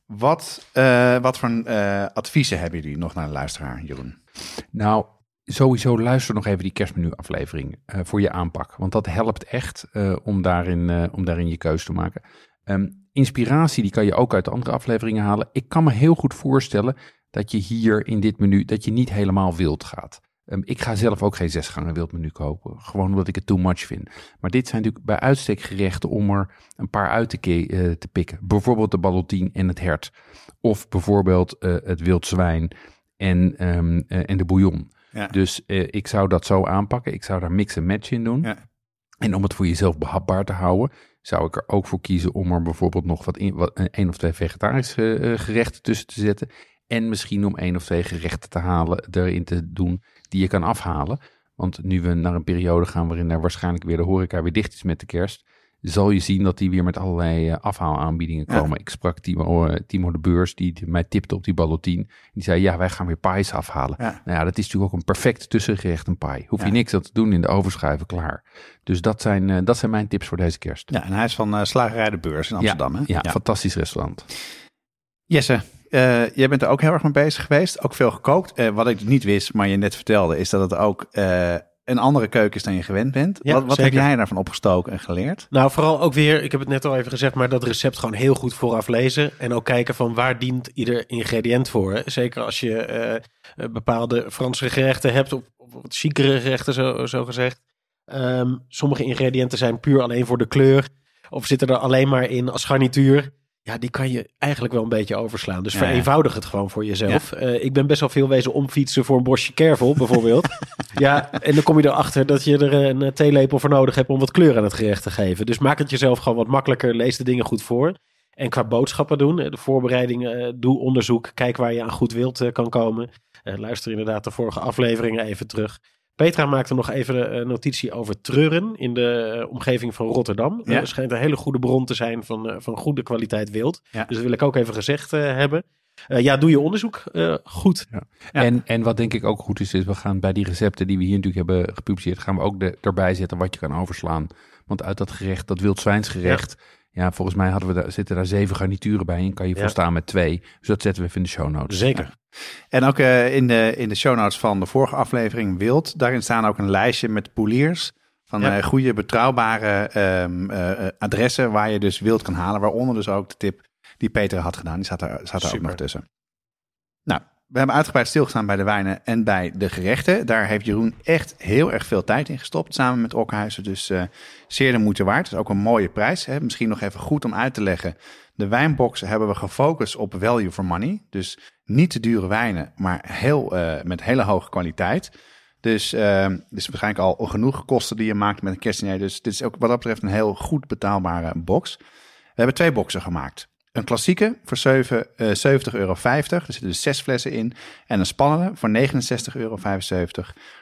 wat, eh, wat voor eh, adviezen hebben jullie nog naar de luisteraar, Jeroen? Nou, sowieso luister nog even die kerstmenu-aflevering eh, voor je aanpak. Want dat helpt echt eh, om, daarin, eh, om daarin je keuze te maken. Ehm, inspiratie, die kan je ook uit de andere afleveringen halen. Ik kan me heel goed voorstellen dat je hier in dit menu, dat je niet helemaal wild gaat. Ehm, ik ga zelf ook geen zesgangen wildmenu kopen. Gewoon omdat ik het too much vind. Maar dit zijn natuurlijk bij uitstek gerechten om er een paar uit te, te pikken. Bijvoorbeeld de ballotine en het hert. Of bijvoorbeeld het wild zwijn en, ehm, eh, en de bouillon. Ja. Dus eh, ik zou dat zo aanpakken. Ik zou daar mix en match in doen. Ja. En om het voor jezelf behapbaar te houden, zou ik er ook voor kiezen om er bijvoorbeeld nog wat, in, wat een, één of twee vegetarische eh, gerechten tussen te zetten. En misschien om één of twee gerechten te halen, erin te doen die je kan afhalen. Want nu we naar een periode gaan waarin er waarschijnlijk weer de horeca weer dicht is met de kerst, zal je zien dat die weer met allerlei eh, afhaalaanbiedingen Ja. komen. Ik sprak Timo, eh, Timo de Beurs, die mij tipte op die ballotine. Die zei, ja, wij gaan weer pies afhalen. Ja. Nou ja, dat is natuurlijk ook een perfect tussengerecht, een pie. Hoef je Ja. niks aan te doen in de overschuiven, klaar. Dus dat zijn, eh, dat zijn mijn tips voor deze kerst. Ja, en hij is van Slagerij de Beurs in Amsterdam. hè? Ja, fantastisch restaurant. Jesse, eh, jij bent er ook heel erg mee bezig geweest. Ook veel gekookt. Wat ik niet wist, maar je net vertelde, is dat het ook een andere keuken is dan je gewend bent. Ja, wat wat heb jij daarvan opgestoken en geleerd? Nou, vooral ook weer, ik heb het net al even gezegd, maar dat recept gewoon heel goed vooraf lezen. En ook kijken van waar dient ieder ingrediënt voor. Hè? Zeker als je eh, eh, bepaalde Franse gerechten hebt, of, of wat chicere gerechten zo, zo gezegd. Ehm, sommige ingrediënten zijn puur alleen voor de kleur. Of zitten er alleen maar in als garnituur. Ja, die kan je eigenlijk wel een beetje overslaan. Dus Ja, vereenvoudig het gewoon voor jezelf. Eh, ik ben best wel veel wezen omfietsen voor een bosje kervel, bijvoorbeeld. *laughs* ja, en dan kom je erachter dat je er een eh, theelepel voor nodig hebt om wat kleur aan het gerecht te geven. Dus maak het jezelf gewoon wat makkelijker. Lees de dingen goed voor. En qua boodschappen doen, eh, de voorbereiding, eh, doe onderzoek. Kijk waar je aan goed wild eh, kan komen. Luister inderdaad de vorige afleveringen even terug. Petra maakte nog even een notitie over treuren in de eh, omgeving van Rotterdam. Ja. Er schijnt een hele goede bron te zijn van, eh, van goede kwaliteit wild. Ja. Dus dat wil ik ook even gezegd eh, hebben. Eh, ja, doe je onderzoek eh, goed. Ja. En, en wat denk ik ook goed is, is we gaan bij die recepten die we hier natuurlijk hebben gepubliceerd, gaan we ook de, erbij zetten wat je kan overslaan. Want uit dat gerecht, dat wildzwijnsgerecht, ja. Volgens mij hadden we daar, zitten daar zeven garnituren bij en kan je Ja. volstaan met twee. Dus dat zetten we even in de show notes. Zeker. En ook eh, in, de, in de show notes van de vorige aflevering Wild, daarin staan ook een lijstje met poeliers van Ja. eh, goede, betrouwbare ehm, eh, adressen waar je dus wild kan halen. Waaronder dus ook de tip die Peter had gedaan. Die zat er, zat er ook nog tussen. Nou, we hebben uitgebreid stilgestaan bij de wijnen en bij de gerechten. Daar heeft Jeroen echt heel erg veel tijd in gestopt, samen met Okhuizen. Dus zeer de moeite waard. Het is ook een mooie prijs. Hè? Misschien nog even goed om uit te leggen. De wijnboxen hebben we gefocust op value for money. Dus niet te dure wijnen, maar heel, eh, met hele hoge kwaliteit. Dus eh is waarschijnlijk al genoeg kosten die je maakt met een kerstdiner. Dus dit is ook wat dat betreft een heel goed betaalbare box. We hebben twee boxen gemaakt. Een klassieke voor 7, eh, 70,50 euro. Er zitten dus zes flessen in. En een spannende voor 69,75 euro.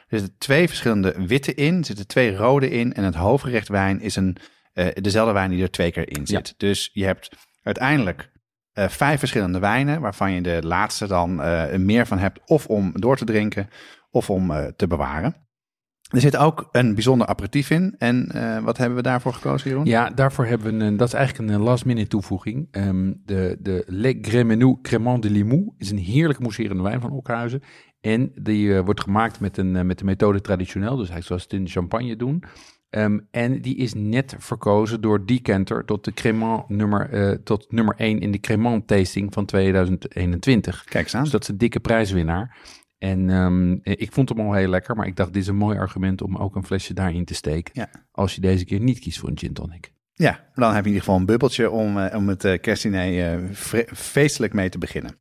Er zitten twee verschillende witte in. Er zitten twee rode in. En het hoofdgerecht wijn is een, eh, dezelfde wijn die er twee keer in zit. Dus je hebt uiteindelijk eh, vijf verschillende wijnen. Waarvan je de laatste dan meer van hebt. Of om door te drinken. Of om te bewaren. Er zit ook een bijzonder aperitief in. En eh, wat hebben we daarvoor gekozen, Jeroen? Ja, daarvoor hebben we een, dat is eigenlijk een last minute toevoeging. Ehm, de, de Le Grémenou Crémant de Limoux is een heerlijk mousserende wijn van Okhuizen. En die eh, wordt gemaakt met, een, eh, met de methode traditioneel, dus eigenlijk zoals het in de champagne doen. Ehm, en die is net verkozen door Decanter tot de Crémant nummer, tot nummer 1 in de Crémant tasting van 2021. Kijk eens aan. Dus dat is een dikke prijswinnaar. En ehm, ik vond hem al heel lekker, maar ik dacht dit is een mooi argument om ook een flesje daarin te steken. Ja. Als je deze keer niet kiest voor een gin tonic. Ja, dan heb je in ieder geval een bubbeltje om, eh, om het eh, kerstdiner eh, vre- feestelijk mee te beginnen.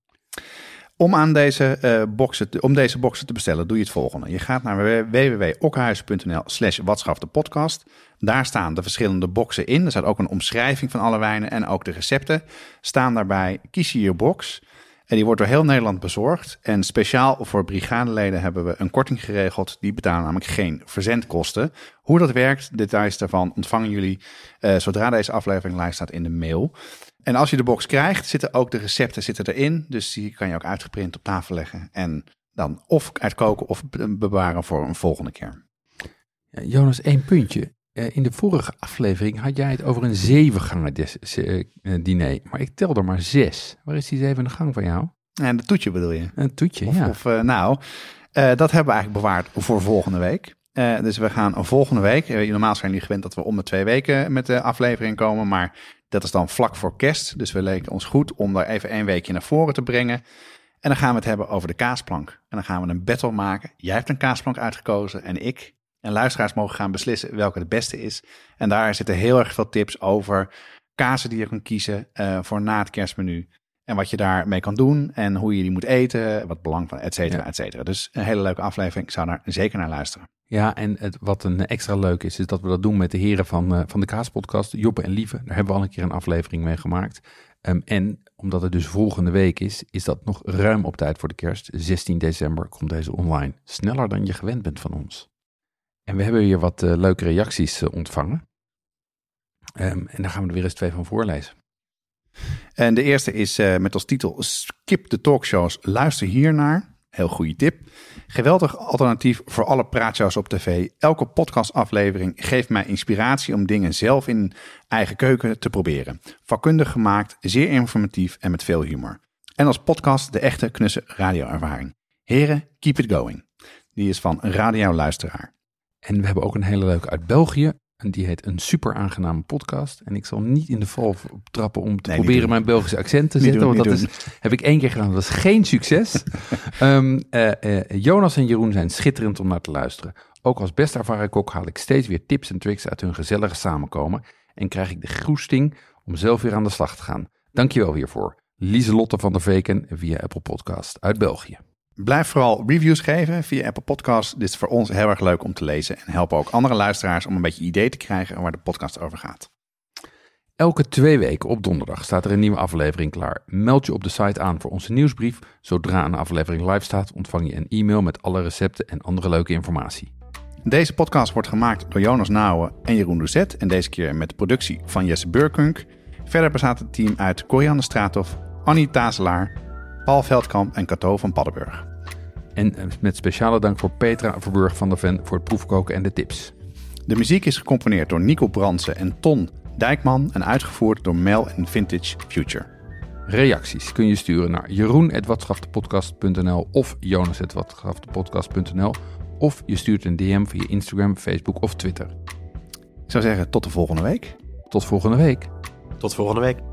Om, aan deze, uh, boxen te, om deze boxen te bestellen doe je het volgende. Je gaat naar www.okhuizen.nl slash podcast. Daar staan de verschillende boxen in. Er staat ook een omschrijving van alle wijnen en ook de recepten staan daarbij. Kies je je box en die wordt door heel Nederland bezorgd. En speciaal voor brigadeleden hebben we een korting geregeld. Die betalen namelijk geen verzendkosten. Hoe dat werkt, details daarvan ontvangen jullie uh, zodra deze aflevering live staat in de mail. En als je de box krijgt, zitten ook de recepten zitten erin. Dus die kan je ook uitgeprint op tafel leggen. En dan of uitkoken of bewaren voor een volgende keer. Jonas, één puntje. Eh, in de vorige aflevering had jij het over een zevengangen uh, diner. Maar ik tel er maar zes. Waar is die zevende gang van jou? En de toetje bedoel je? Een toetje, of, ja. Of, nou, dat hebben we eigenlijk bewaard voor volgende week. dus we gaan volgende week. normaal zijn jullie gewend dat we om de twee weken met de aflevering komen. Maar dat is dan vlak voor kerst. Dus we leken ons goed om daar even één weekje naar voren te brengen. En dan gaan we het hebben over de kaasplank. En dan gaan we een battle maken. Jij hebt een kaasplank uitgekozen en ik. En luisteraars mogen gaan beslissen welke de beste is. En daar zitten heel erg veel tips over kazen die je kan kiezen uh, voor na het kerstmenu. En wat je daarmee kan doen en hoe je die moet eten, wat belang van, et cetera, et cetera. Dus een hele leuke aflevering. Ik zou daar zeker naar luisteren. Ja, en het, wat een extra leuk is, is dat we dat doen met de heren van, uh, van de Kaaspodcast, Joppe en Lieve. Daar hebben we al een keer een aflevering mee gemaakt. Um, en omdat het dus volgende week is, is dat nog ruim op tijd voor de kerst. 16 december komt deze online. Sneller dan je gewend bent van ons. En we hebben weer wat uh, leuke reacties uh, ontvangen. Um, en daar gaan we er weer eens twee van voorlezen. En de eerste is uh, met als titel Skip de talkshows, luister hiernaar. Heel goede tip. Geweldig alternatief voor alle praatshows op tv. Elke podcastaflevering geeft mij inspiratie om dingen zelf in eigen keuken te proberen. Vakkundig gemaakt, zeer informatief en met veel humor. En als podcast de echte knusse radioervaring. Heren, keep it going. Die is van een radioluisteraar. En we hebben ook een hele leuke uit België. En die heet Een Super Aangename Podcast. En ik zal niet in de val trappen om te nee, proberen mijn Belgische accent te zetten. Doen, want dat doen. is, heb ik één keer gedaan. Dat is geen succes. um, uh, uh, Jonas en Jeroen zijn schitterend om naar te luisteren. Ook als best ervaren kok haal ik steeds weer tips en tricks uit hun gezellige samenkomen. En krijg ik de groesting om zelf weer aan de slag te gaan. Dankjewel hiervoor. Lieselotte van der Veken via Apple Podcast uit België. Blijf vooral reviews geven via Apple Podcasts. Dit is voor ons heel erg leuk om te lezen en helpen ook andere luisteraars om een beetje idee te krijgen waar de podcast over gaat. Elke twee weken op donderdag staat er een nieuwe aflevering klaar. Meld je op de site aan voor onze nieuwsbrief. Zodra een aflevering live staat, ontvang je een e-mail met alle recepten en andere leuke informatie. Deze podcast wordt gemaakt door Jonas Nouwen en Jeroen Doucet en deze keer met de productie van Jesse Burkunk. Verder bestaat het team uit Corianne Straathof, Annie Tazelaar, Paul Veldkamp en Cato van Paddenburg. En met speciale dank voor Petra Verburg van der Ven voor het proefkoken en de tips. De muziek is gecomponeerd door Nico Brandsen en Ton Dijkman en uitgevoerd door Mel en Vintage Future. Reacties kun je sturen naar jeroen.watschaftepodcast.nl of jonas.watschaftepodcast.nl of je stuurt een DM via Instagram, Facebook of Twitter. Ik zou zeggen tot de volgende week. Tot volgende week. Tot volgende week.